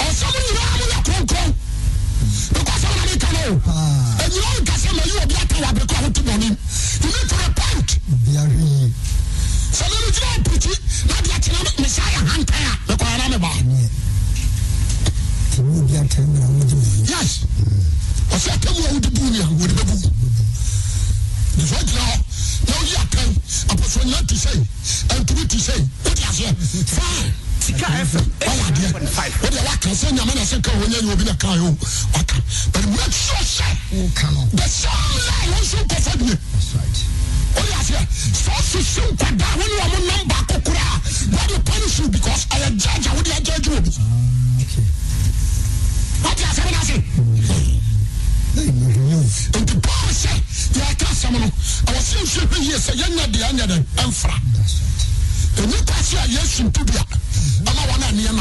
ọ̀sán nyinaa mo yẹ kọ̀ọ̀kọ̀ọ̀ mi kàn ó ẹ̀yìn ọ̀hún kásẹ̀ mọ̀ yí obi àtàwọn abẹ́kọ̀ àwọn tó bọ̀ ní you need to repent àtìná mi sá yà hàn tán à mẹ́kọ̀ yàrá mi bá neɛ nti ne obi atɛn mmerɛ wogye me yes ọ̀sẹ̀ àtẹ̀mú ọ̀hún di bú ni àwọn òde bẹ́ bú nìfọ̀ gyina hɔ na oyi àtẹ̀m apọ̀sù nyina ti sẹ́yìn ẹ̀ntúbi ti sẹ́yìn ó ti àfẹ́ fine. Sika wọ́n adeɛ 89.5. wọ́n deɛ waka sɛ nyame na sɛ ka wɔnyɛ nyɛ obi na ka yɛ o waka but make sure. Sɛ woka no the same line wɔn nso nkɔfa bie That's right. wọ́n yà sɛ sɛ ɔsisi nkwadaa wɔn ni wɔn nam baako kura wọ́n de punish you because ɛyɛ judge a wọ́n de ajudge obi Okay. wọ́n ti asɛm na se Hey, mahwɛ o. nti paul sɛ yɛ ka asɛm no ɛwɔ sɛ nsuo hwɛ yie sɛ yɛnyɛ deɛ ɛnyɛ dɛ ɛmfra That's right. ɛni kwasi a yɛsu ntubia ama wɔn a neɛ nam ɔsɛ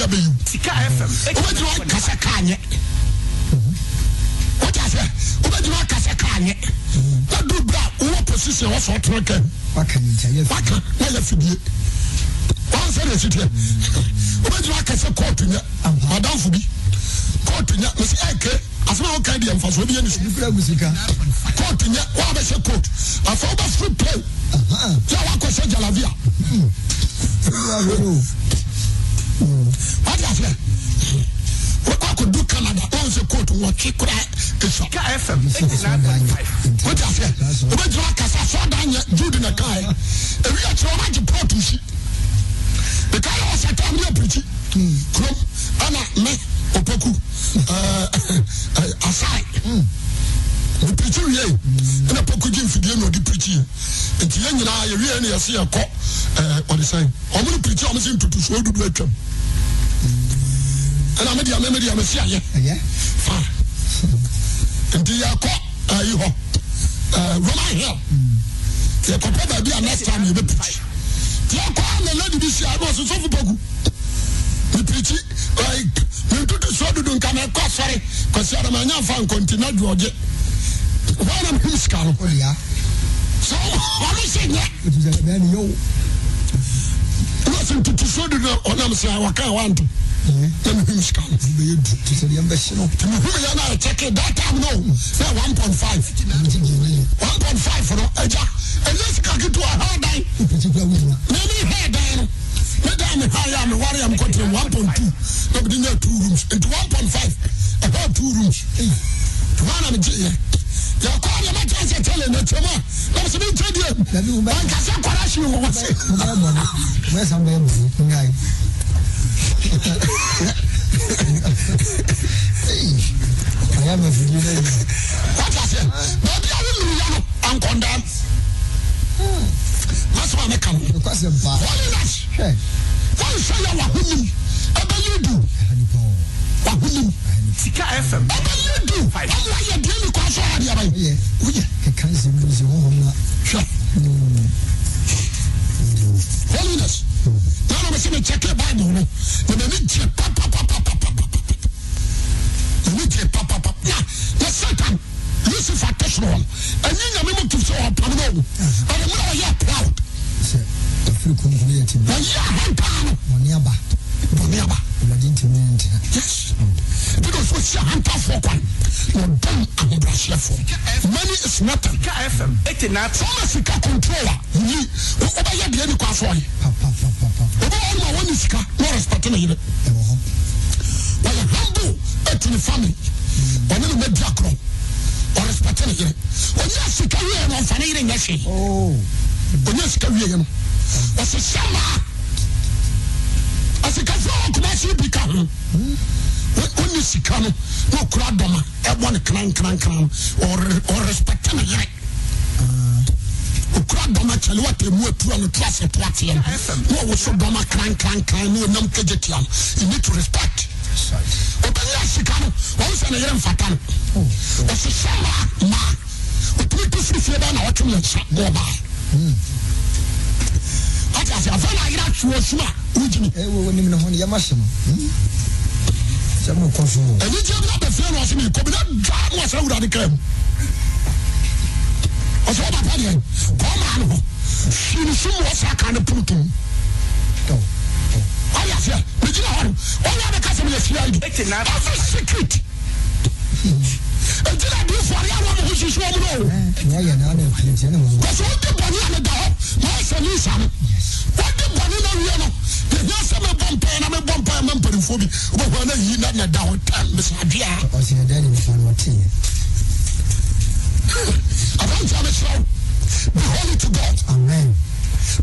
I 89.5. kasa kanye? What I say, what do I kasa kanye? That do bra, who position was what to can. waka ne nti ɛyɛ fi waka na yɛ fidie wansɛ na ɛsi sɛ coat wɔtwe kora ɛsua Sika FM. 89.5. wote aseɛ wobɛgyina aka sɛ asɔɔdan nyɛ jude na kaɛ ɛwi akyerɛ wɔmagye pɔt nsi meka yɛ ɔsɛ tam ne apirikyi kurom ana me ɔpaku asae mepirikyi wie ɛna paku gye mfidie na ɔde pirikyi nti yɛn nyinaa yɛwie ne yɛse yɛkɔ ɔde sɛn ɔmo no pirikyi a ɔmo sɛ ntotosoɔ dudu atwam ɛna medeɛ me medeɛ mese ayɛ ɛyɛ fine nti yɛkɔ ayi hɔ roman hill yɛkɔpɛ baabi a next time yɛbɛpirikyi nti yɛkɔ na lady bi si a na ɔsɛ sɔfo pagu mepirikyi mentutu soɔ dodo nka na ɛkɔ asɔre kɔsi adama ɛnyɛ afa nkɔnti na du ɔgye. Wɔn na mehim sika no? A sɛ ɔmo se nyɛ. Na sɛ ntutu soɔ dodo ɔnam sɛ wɔka wanto Ɛɛ, na mehim sika no ɛbɛyɛ du tu sɛ deɛ mbɛhye no nti mehim yɛ na ɛkyɛke that time no na one point five ɛmu ti gye ne one point five no agya ɛnyɛ sika ketewa ɛhɔ dan ɔpɛti kura wuli na ne hɛ dan no ne dan me ha yɛ a meware a mekɔtene one point two na mede nya two rooms nti one point five ɛhɔ two rooms nti hɔ na megyeeɛ yɛkɔ a deɛ mɛkyɛ sɛ kyɛle na kyɛm a na mesɛ menkyɛ Dabi, wo deɛ bɛ- ankasɛ kɔra hye wɔ wɔ se ɔbɛyɛ bɔne ɔbɛyɛ san bɛyɛ bɔne nyae ɔyɛ amafidie no ayi wate aseɛ baabi a wonuruyɛ no ankɔndam masɛm a meka no nokwasɛ baa holiness hwɛ wɔnhwɛ yɛ w'ahonim ɛbɛyɛ du Sika FM. ɔbɛyɛ du Five. ɔmo ayɛ deɛ ni kɔ so adi aba yi woyɛ woyɛ keka nsɛm bi sɛ honhom na hwɛ holiness nana bɛ sɛ mi kyɛkɛ bible no na mɛ mi gye papapapapapa mɛ mi papapa na satan lucifer tɛ soro wɔn ɛni nyame mu tu sɛ ɔpam na o ɔde mu na ɔyɛ proud sɛ ɔfiri kronkron yɛ te bi ɔyɛ ahantaa no ɔne aba aba awurade ntimi ne ntena yes bi na ɔsɔ si ahantafoɔ kwan na ɔdɔm ahobrɛaseɛfoɔ money is nothing Sika FM. 89. sọma sika control a yi wobɛyɛ deɛ ni kɔ afɔ yi papapapapa wobɛwɔ no ma wɔne sika na ɔrespɛte ne yere wɔyɛ humble atu ne family ɔne ne madi akorɔ ɔrespɛte ne yere ɔnya sika wie no ɔmfa ne yere nyɛ hwee Oh, ɔnya sika wie no maa a ɔkoma se bi ka sika no okura dɔm akyɛlɛ wata mu atura no to ase to ateɛ no na ɔwɔ so dɔm akrankrankran na ɔnam kagye tia no you need to respect. Ɔbɛnyɛ sika no wɔn sɛ ne yere mfata no ɔhyehyɛ maa maa ɔtumi to firi fie bɛɛ na ɔtwe ne nsa na ɔbaa ate ase afɛ na ayera atwe wɔ sum a wogyini ɛwɔ w'anim no hɔ no yɛma hyɛ no sɛ mokɔ so o anigye bi abɛfie na ɔse meekɔ bi na dwa na ɔsɛ awurade kaa mu ɔsɛ wɔbapa deɛ kɔɔmaa no hɔ hwii no sum wɔ saa ka no Tɔ, ɔyɛ aseɛ megyina hɔ no ɔnyɛ bɛka sɛ meyɛ fia bi 89. every secret. Ɛgyina adiifoɔ ne awa mo ho hyehyɛ ɔm no o. Ɛ, na wɔyɛ na ana apiritiɛ ne wɔwɔ bɛsɛ wode bɔne a meda hɔ na ɔsɛ ne nsa no wode bɔne no wie no yɛhia sɛ mebɔ mpaɛ na mebɔ mpaɛ ma mpanimfoɔ bi wobɛhɔ na yi na na da hɔ tam mesɛ no aberanteɛ mekyerɛ wo be holy to god amen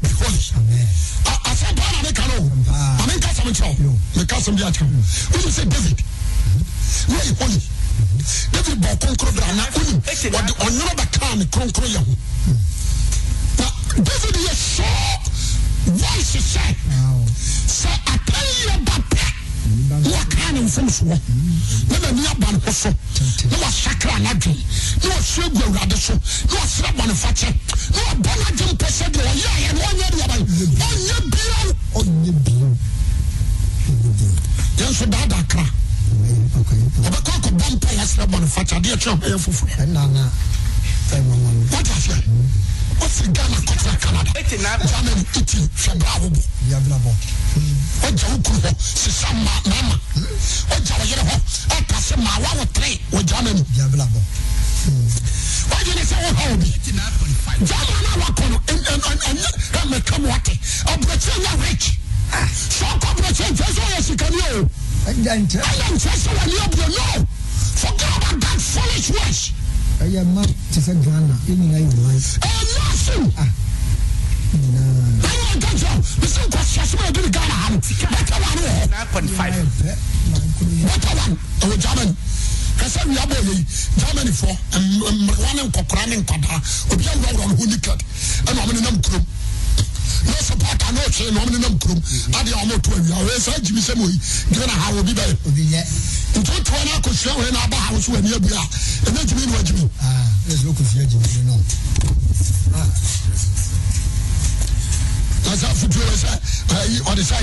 be holy amen A- asɛm paa na meka no ma menka sɛm nkyerɛ wo meka sɛm bi akyerɛ wo wonim sɛ david ɔyɛ holy david bɔ kronkro bra na wonim ɔde ɔnwono bɛkaa ne kronkro yɛ ho na david yɛ sɔ voice sɛ sɛ atanyɛ ba pɛ na wakaa ne mfomsoɔ na n'ani aba ne ho so na wasakra n'adwen na wasu agu awurade so na wasrɛ bɔnefakyɛ na wabɔ n'agye mpɛ sɛ deɛ ɔyɛɛyɛ no ɔnyɛ deɛ bɛn ɔnyɛ bio ɔnyɛ bio yɛn nso daadaa kra ɔbɛkɔ akɔbɔ mpa yɛsrɛ bɔnefakyɛ adeɛ kyerɛ ɔbɛyɛ foforɔ ɛna na ɔfiri ghana canada 89. germany italy hwɛ bra ɔgya wo kuru hɔ ma wo yere hɔ ɛka sɛ ma wa wo tere woha obi 89.5. german a wakɔ no ɛn- ɛn- ɛn- ɛnyɛ ɛmɛka mu o foolish words ɛyɛ nothing nyinaa ɛyɛ nka kyerɛ mesɛ nkɔsiasɛm a ɛdene ghana ha no bɛtɛ wa no wɔ hɔ 9.5. ɛpɛ mankoro yɛ Water one ɛwɔ Germany kasa wia bɔ yɛ yi Germany fɔ mmerewa ne nkɔkora ne nkwadaa obi awurawura ne ho naked ɛna ɔmo na to awia ɔyɛ saa gyimi sɛm oyi gyina ha obi bɛyɛ obi yɛ ntotoɔ no akɔsua wei na aba ha wo so w'ani abu a ɛna gyimi ne wagyimi. Aa ɛsɛ ɔkɔsua gyimiri no. Na sɛ afotuo wɛ sɛ ɛyi ɔde sɛ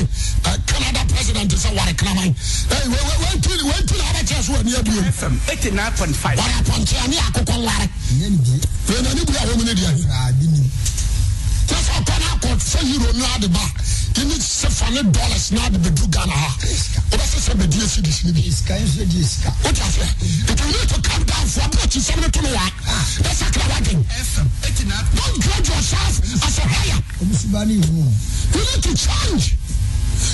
ɛ, Canada president sɛ ware kraman. Ɛyi wanti wanti na abɛkyerɛ so w'ani abu mu FM 89.5. ware apɔnkyerɛ ne akokɔ nware. Nyɛ ne bie wei na ne bu a wɔm ne deɛ aa bi nim ɔkɔ no akɔ sɛ euro no ade ba yɛne sɛ fa ne dollars na ade bɛdu ghana ha wobɛsɛ sɛ bɛdi no bi sika nso gye sika wote aseɛ nti we need to calm down for approach sɛm no to no wa ɛsakra wadwen FM 89. don't judge yourself as a higher ɔmo suba ne ihu you need to change.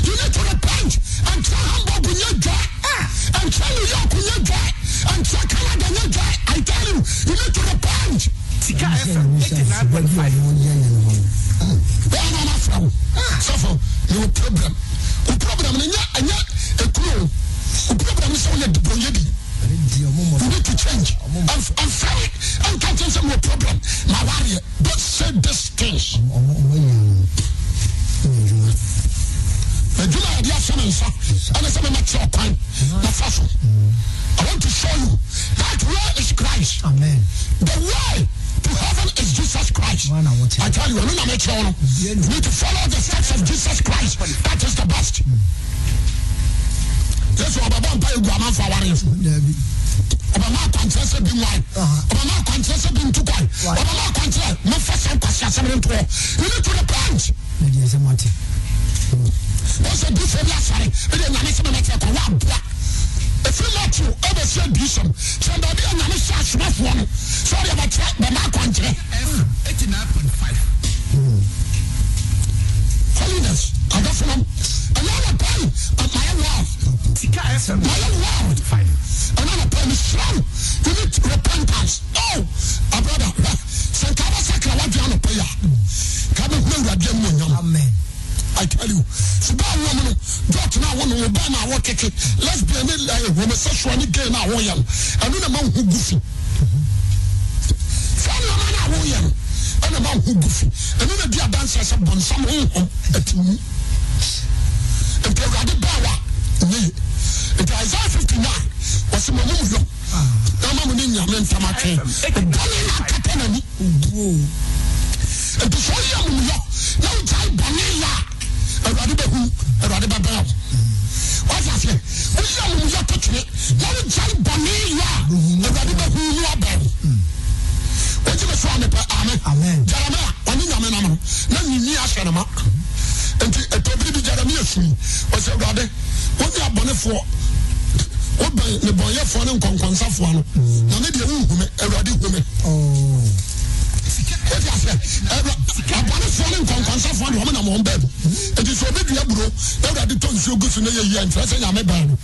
You need to repent and try hamburg nyɛ dwa ah. and try new york nyɛ dwa and try canada nyɛ dwa i tell you you need to repent Sika FM ne sɛ suba bi a 89.5. ɔmo yɛ yɛ no hɔ no bẹ́ẹ̀ náà ma o sọfọ ni o problem. O problem. Ni nyẹ ẹnyẹ ekuro. O o problem. Sẹ yẹ dìbò yẹ di ɛne di ɔmo mɔ you need to change. And and fair it and catch him say no problem. Na wari yẹ don't say these things. Ɔmo ɔmo yɛ no ɛyɛ adwuma edwuma awurade asɛ me nsa ɛne sɛ memɛkyerɛ ɔkwan na fa so I want to show you that way is Christ. amen. The way to heaven is Jesus Christ. Wọn na wọ́n ti- I tell you, ọ̀nà mi kyerɛ wọn. You need to follow the steps of Jesus Christ. That is the best. Yesu ọbàbà mpa egu amanfo awari nso. dabi Ọbàmà akwankyerɛ sɛ bi nwan. Aha. Ọbàmà akwankyerɛ sɛ bi ntu kwan. Why? Ọbàmà akwankyerɛ mo fɛ sɛ nkwasi asɛm ne ntoɔ. You need to repent. na deɛ sɛ mo ate Wọ́n sɛ bí fẹ́ bí asare. Ebi nyame sɛ mẹ́mẹ́ kyerɛ kọ́ wá bua. Efiri Matthew ɛbɛ si edi sɛm. Sɛ baabi a nyame hyɛ asomafoɔ no. Sɔɔri ɛbɛ kyerɛ bɛmɛ akwankyerɛ. FM 89.5. holiness adɔfo ɛna na pɛn mayɛ world mayɛ world 5. ɛna na pɛn mesrɛw you need repentance no abrada sɛ nka wobɛsakra woadwea no pɛ yi a ka bɛhunu awurade mu onyam amen I tell you, ṣùgbọ́n àwọn ọmọ no dọ́ọ̀tì náà wọ́n wọ́n bá náà wọ́n kéke lesbian ní ẹ̀ homosexual ní gay náà wọ́n yẹ no ẹnu náà máa ń hu gufi. Fẹ́ẹ́ni ọmọ náà wọ́n yẹ no ẹnu náà máa ń hu gufi ẹnu náà di adansi ẹsẹ bọ̀nsam ń hàn ẹtì mu. Nti Awurade bá wa nye nti Isaiah fifty nine wọ́n mọ̀ mú mu yọ náà má mu ní nyàmé ntama twẹ́ bọ́ọ̀lù náà kàtẹ́ n'ani nti sọ yẹ mu yọ na o jaa ntura sẹ́ nyàmé bẹ́ẹ̀ no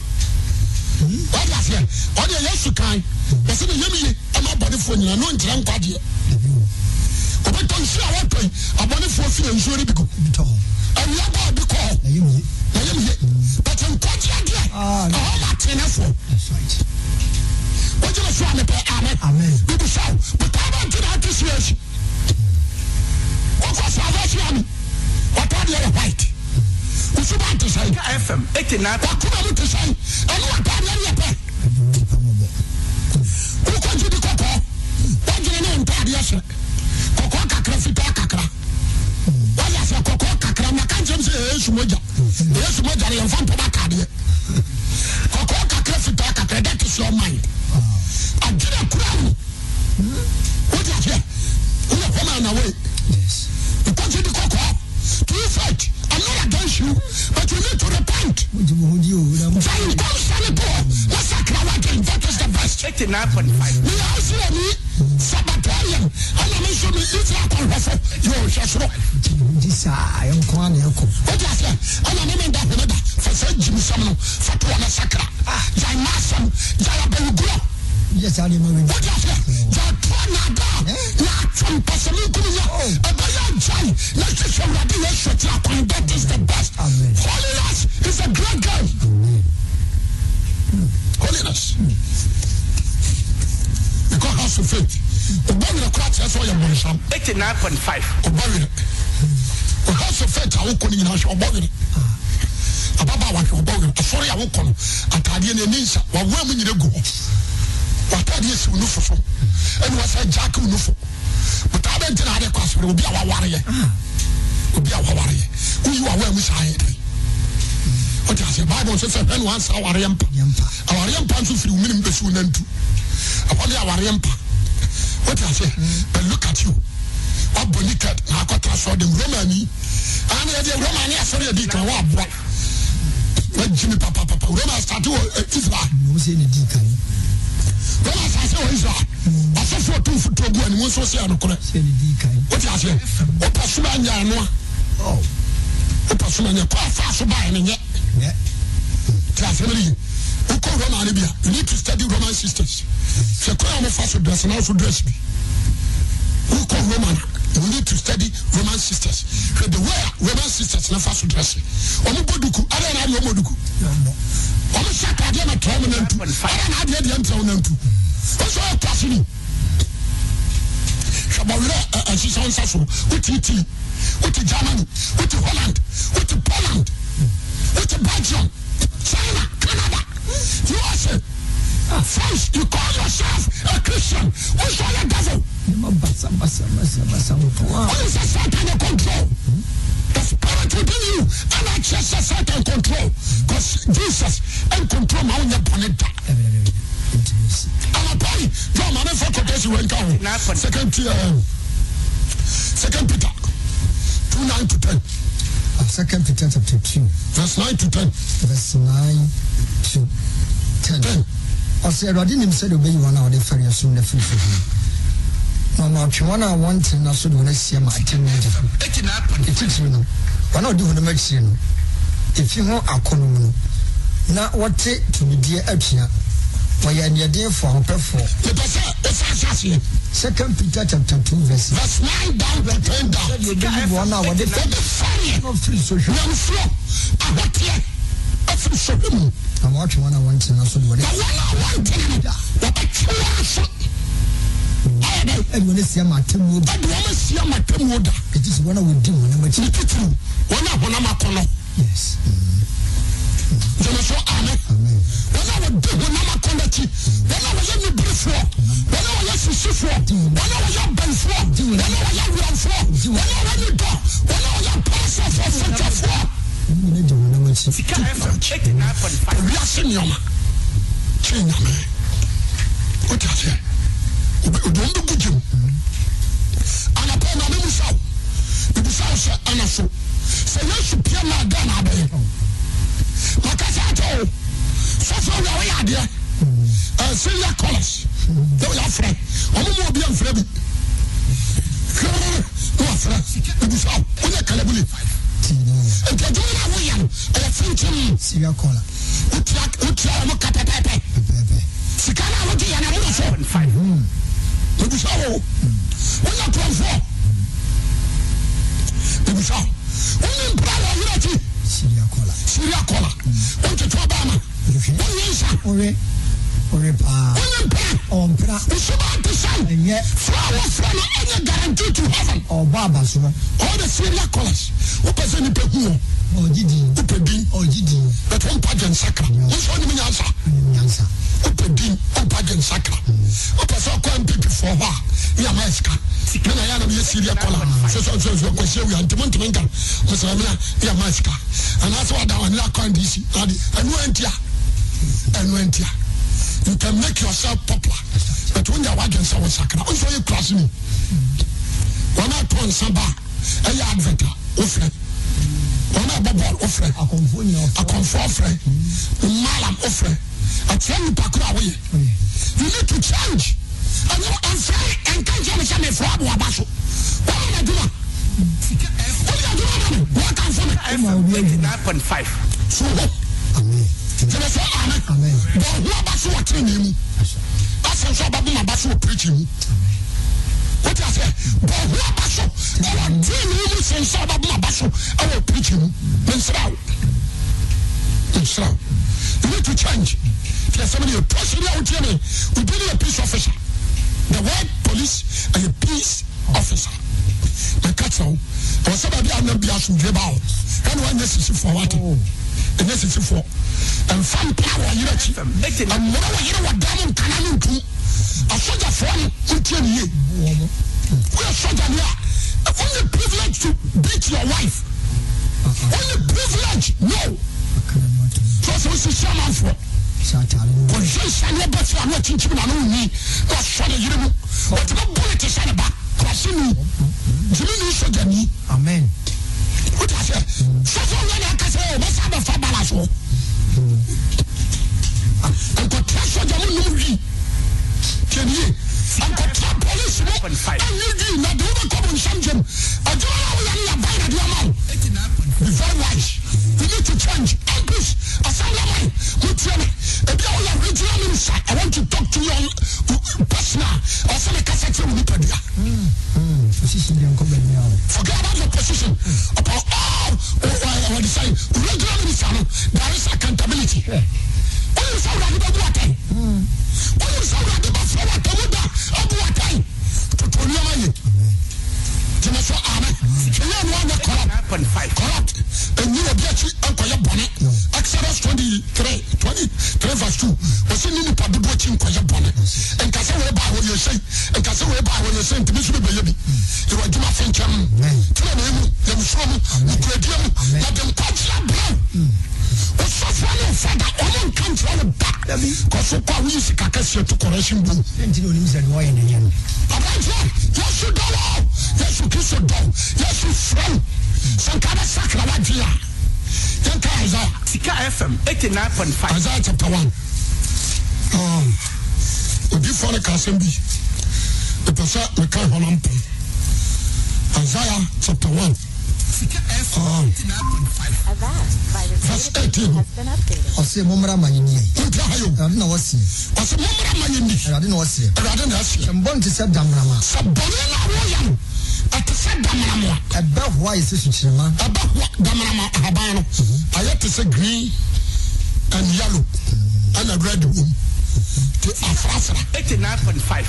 saa nneɛma wei o di ase yà tó nàdá yà tó mpẹsẹ̀mí kúmi yà ẹ̀bẹ̀ yà jai yà sísè wúlọ́dí yà sọ ti àkọ́ni that is the best. Holiness is a great game. holiness. because house of faith ọgbọ́n mi kura kyerẹ́ sọ yẹ bọ̀nsam 89.5. ọgbọ́ wẹrẹ o house of faith àwọn kọ ni nyinaa hwẹ ọgbọ́ wẹrẹ ababaawa hwẹ ọgbọ́ wẹrẹ asọrọ àwọn kọ no ataadeɛ na ɛni nsa wawura mu nyina gu hɔ wataadeɛ si wo nufo so ɛni wasa gyaake wo nufo botaa bɛ ntina ade kɔ asọrọ obi a waware yɛ obi a waware yɛ woyi wawura mu saa yɛ de ti ase baabu nso sɛ ni wansa awareɛ mpa awareɛ mpa nso firi wumini mbɛsi wo nantu ɛhɔ de awareɛ mpa ti ase but look at you. Wabɔ naked na akɔtara sɔ de romani ani yɛ de romani asɔre yɛ di kan wa aboa wagyi mi papapapa roma start wɔ eh, israel mo roma asase wɔ israel asɔfo ɔtum foto gu ani wɔn nso sɛ ɛnokorɛ sɛ ne o ti ase ɔpɛ soma nya anoa oh ɔpɛ soma nya kɔ afa ti ase ne yi wokɔ roma ne bia you need to study roman sisters hwɛ kɔ a wɔfa so dress na so dress bi wokɔ roma na we need to study roman sisters. Hwɛ the way roman sisters never fa uh, uh, so dress. Ɔmo bɔ duku ɛdɛ na adeɛ ɔmo duku ɔmo hyɛ ataadeɛ na tɔn mo nantu? Ɛdɛ na adeɛ deɛ ntɛn mo nantu? Ɔsɔ ɔyɛ tɔso ni hwɛ you. ɛhyehyɛ nsa so wotu iti wotu germany? Wotu holland? Wotu poland? Wotu belgium? China canada. Usa. First, you call yourself a Christian. Who's all the devil? Basa, basa. What is the Satan in control? Hmm? The spirit within you and I just the Satan control. Because Jesus and control my own planeta. I'm a boy. Your man is for today's when go. Second tier. Second Peter. Two nine to ten. Uh, Second Peter chapter two. Verse nine to ten. Verse nine to ten. 10 ɔsɛ awurade nim sɛdeɛ ɔbɛyi wɔn a wɔde fɛre ɛsom no afiri firi na ɔma ɔtwe wɔn a wɔnte na so de wɔn asia ma atem no agya eighty nine point ɛtitiri no wɔn a ɔde wɔn akyire no efi ho akɔnɔ mu no na wɔte tumideɛ atua wɔyɛ aniɛdenfo ahopɛfoɔ Nípa sẹ́, ẹ sá aṣáṣe. second peter chapter two verse Verse nine down to ten down. sɛdeɛ ɔbɛyi wɔn a wɔde Wọ́n fɛre di fẹ́rẹ̀. no firi sohwɛ Nyamfuro, ahoteɛ, afiri sɔhwɛ mu. Na wɔatwe wɔn a wɔnte na so de wɔn Na wɔn a wɔntene no, wɔbɛtwe wɔn aso. Ayɛ dɛ, ɛde wɔn asia ma atem no agya ɛde wɔn asia ma tɛmu da. ɛti sɛ wɔn a wɔdi wɔn akyi Ne titiri, wɔn a honam akɔnɔ. yes Gyeme so, amen. amen Wɔn a wɔdi honam akɔnɔ akyi, wɔn a wɔyɛ nibirifoɔ, wɔn a wɔyɛ sisifoɔ, wɔn a wɔyɛ abɛnfoɔ, wɔn a wɔyɛ awuramfoɔ, wɔn a wɔyɛ dɔ, wɔn a wɔyɛ apaasafoɔ, fɛtɛfoɔ. Wɔn nyinaa gya wɔn akyi sika fm eighty nine point five wiase nneɛma kyerɛ nyame wote aseɛ odom bɛgu gyem anapɛ na me musa wo mebusa wo sɛ ana so sɛ yesu pia ma ada na abɛyɛ maka sɛ akyɛ o sɔfo wia woyɛ adeɛ syria collars na woyɛ afrɛ ɔmo ma obi amfrɛ bi hwɛ na wafrɛ mebusa wo woyɛ kalabule tii no nti adwuma no a woyɛ no ɛyɛ fenkyem syria kɔla wotia wotia ɔmo ka pɛpɛpɛ pɛpɛɛpɛ sika no a wogye yɛ no wodɔ so point five mebusa wo wonya kurɔmfoɔ mebusa wo wone mpra wɔ werɛ akyi syria kɔla siria kɔla wontwetwe ɔbaama wonyɛ nsa ɔwe ɔwe paa wone mpra ɔmpra wosoba ante sɛn ɛnyɛ fra wɔfrɛ no ɛnyɛ guarantee to heaven ɔbɔ abasoɔ all the syria collars wopɛ sɛ nipa hu wɔ ɔgye din wopɛ din ɔgye din but wompa gye nsakra wosɛ wonim nyansa ɔnim nyansa wopɛ din wompa gye nsakra wopɛ sɛ ɔkɔ mpp foɔ hɔ a ne ama yɛ sika me na yɛ na meyɛ syria kɔla sɛ sɛ sɛ sɛ kɔhyia wia ntimi ntimi nka mesɛ mena ne ama sika anaasɛ wada wane akwan de si ade ɛno antia ɛno antia you can make yourself popular. But wonya wadwen sɛ wo sakra wo sɛ ɔyɛ kurase ni wɔn a tɔ nsa ba a ɛyɛ advert a wofrɛ wɔn a bɔ bɔɔl wofrɛ akɔmfoɔ nyina ɔfɔ akɔnfo ɔfrɛ mmalam ɔfrɛ ɛkyerɛ nipa koro a woyɛ you? Need to change. Ɛnyɛ ɛnfrɛ ɛnka nkyɛn sɛ mefrɛ aboaba so wɔn na adwuma sika fm wɔn yɛ adwuma na mi wɔn kan fɔ mi fm eighty nine point five. So hɔ amen sɛ amen. Amen. bɔn hu aba so wɔ tiri ne mu asɛn so ɔba boma aba so wɔ pirikyi mu wote asɛ bɔn hu aba so ɛwɔ tiri ne mu sɛn sɛ ɔba boma aba so ɛwɔ pirikyi mu ne nsira wo nsira wo you need to change. Tí a sẹ́mi ni ètò ọ̀sẹ̀rẹ̀ àwọn tiẹ̀ mi òbí ni a peace officer. The word police ɛyɛ peace officer. Na kata o ɛwɔ sɛ baabi a nam bi asomdwe ba o ɛna wɔn nyɛ sisifoɔ wate ɛnyɛ sisifoɔ ɛnfa mpa wɔ yere akyi ɛmuna wɔ yere wɔ dan mu nkana ne ntum asogyafoɔ no ntie ne yie woyɛ sogya ni a only privilege to beat your wife only privilege no so sɛ wosi si amanfoɔ sɛ atare no kɔhwɛ nsaneɛ bɛ fi ano akyinkyim na ano nyi na ɔsɔ ne yere mu ɔtumi bole te sɛ ne ba kurase ni gyimi ne sogya ni amen ou bɛ se a bɛ fa ba la so. Hmm. FM 89.5. Isaiah chapter 1. Um, odiifoɔ no ka asɛm bi. Ɛpɛ sɛ meka hɔ no mpom Isaiah chapter 1 Sika FM um, 89.5. Avast by the verse Daily 18 has been updated. ɔse mommra ma yɛnie Wontia ha yo awurade na wɔse ɔsɛ mommra ma yɛnni awurade na wɔse awurade na ɛseɛ mbɔ nte sɛ damrama sɛ bɔne no a woyɛ no ɛte sɛ damanamo a ɛbɛ hoa yɛ sɛ sukyerɛma. Ɛbɛhoa damanama ahaban no. Ayɛ te sɛ green and yellow ɛna red wom nti afrafra. 89.5.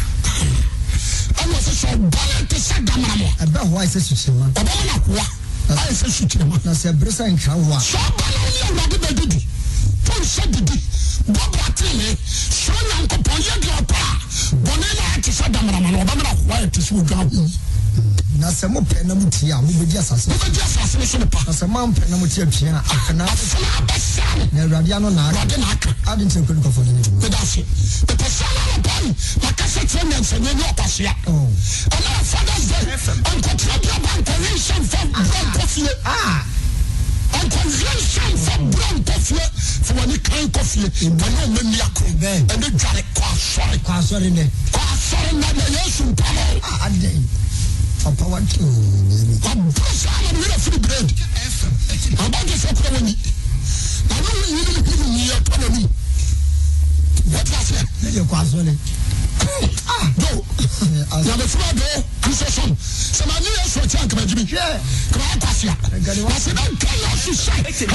ɛna ɔsɛ sɛ ɔbɔne te sɛ damanamo a ɛbɛ hoa yɛ sɛ sukyerɛma ɔbɛma no ahoa ayɛ sɛ sukyerɛma na sɛ ɛbere sɛ nkra wo a sɛ ɔba no wo ne awurade bɛdidi tom sɛ didi bɔbɔ atene suro nyankopɔn yɛ deɛ ɔpɛ a bɔne no ayɛ te sɛ damanama no ɔbɛma no ahoa yɛ te sɛ odwa ho na sɛ mopɛ na motie a mobɛdi asase. Wobɛgye asase no so no pa na sɛ moampɛ na mote apia a afena afena abɛsɛa no na awurade ano na aka. Awurade na aka. Ade nkyerɛ kɔni kɔfɔ no ne dwuma meda ase. Mepɛ sɛ na nopɔi makasa kyerɛ nyansanyɛ ne ɛna fathers day nkɔtena bi aba nkɔwe nhyɛ mfa brɛ nkɔ fie Ah, nkɔwe nhyɛ mfa brɛ nkɔ fie fa w'ani kan kɔ fie kane ɔmani akoro Amen. dware kɔ asɔre. Kɔ asɔre nɛ kɔ asɔre na na yesu mpam Ah, adɛn papa wa mm, wabrɛ saa na meyerɛ firi bread abɔgye sɛ kora wani na ne woyini ne hunu nyiyɛ tɔ n'anim wɔte aseɛ ne deɛ kɔ asɔre do nyamefura do kristosom sɛ mane yɛ so akyi ankama gyimi Hwɛ. kama akwasea Ɛnkane wa- na sɛ nanka yɛ so hyɛ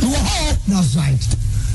mewɔ hɔ that's right hwɛ mewɔ hɔ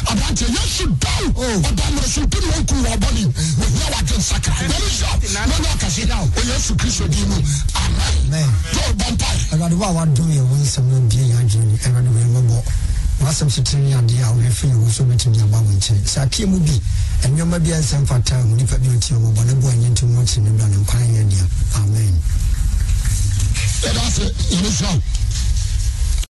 Ababaawa aberante Yesu dɔw Oh. ɔdɔmɔrɔso ntumi wɔn kun wɔ bɔni wɔhia wagye nsakra. Wɔn nhyɛ wɔn yɛ ɔkɛse o Yesu Kristo di mu. Amen. Amen. Yóò bɔ mpa yi. awurade wo a wadom yɛ wo nsɛm no bie yɛ adwene ni awurade wei mɔbɔ wasɛm so tene ne adeɛ a woyɛ firi wo so bɛtumi aba wo nkyɛn sɛ akeɛ mu bi nneɔma bi a ɛnsɛ mfata mu nipa bi ɔtie ɔmɔbɔ ne boa nyɛ ntim mu ɔkyere ne bra ne nkwan yɛ deɛ amen Yɛda ase yɛn nhyira.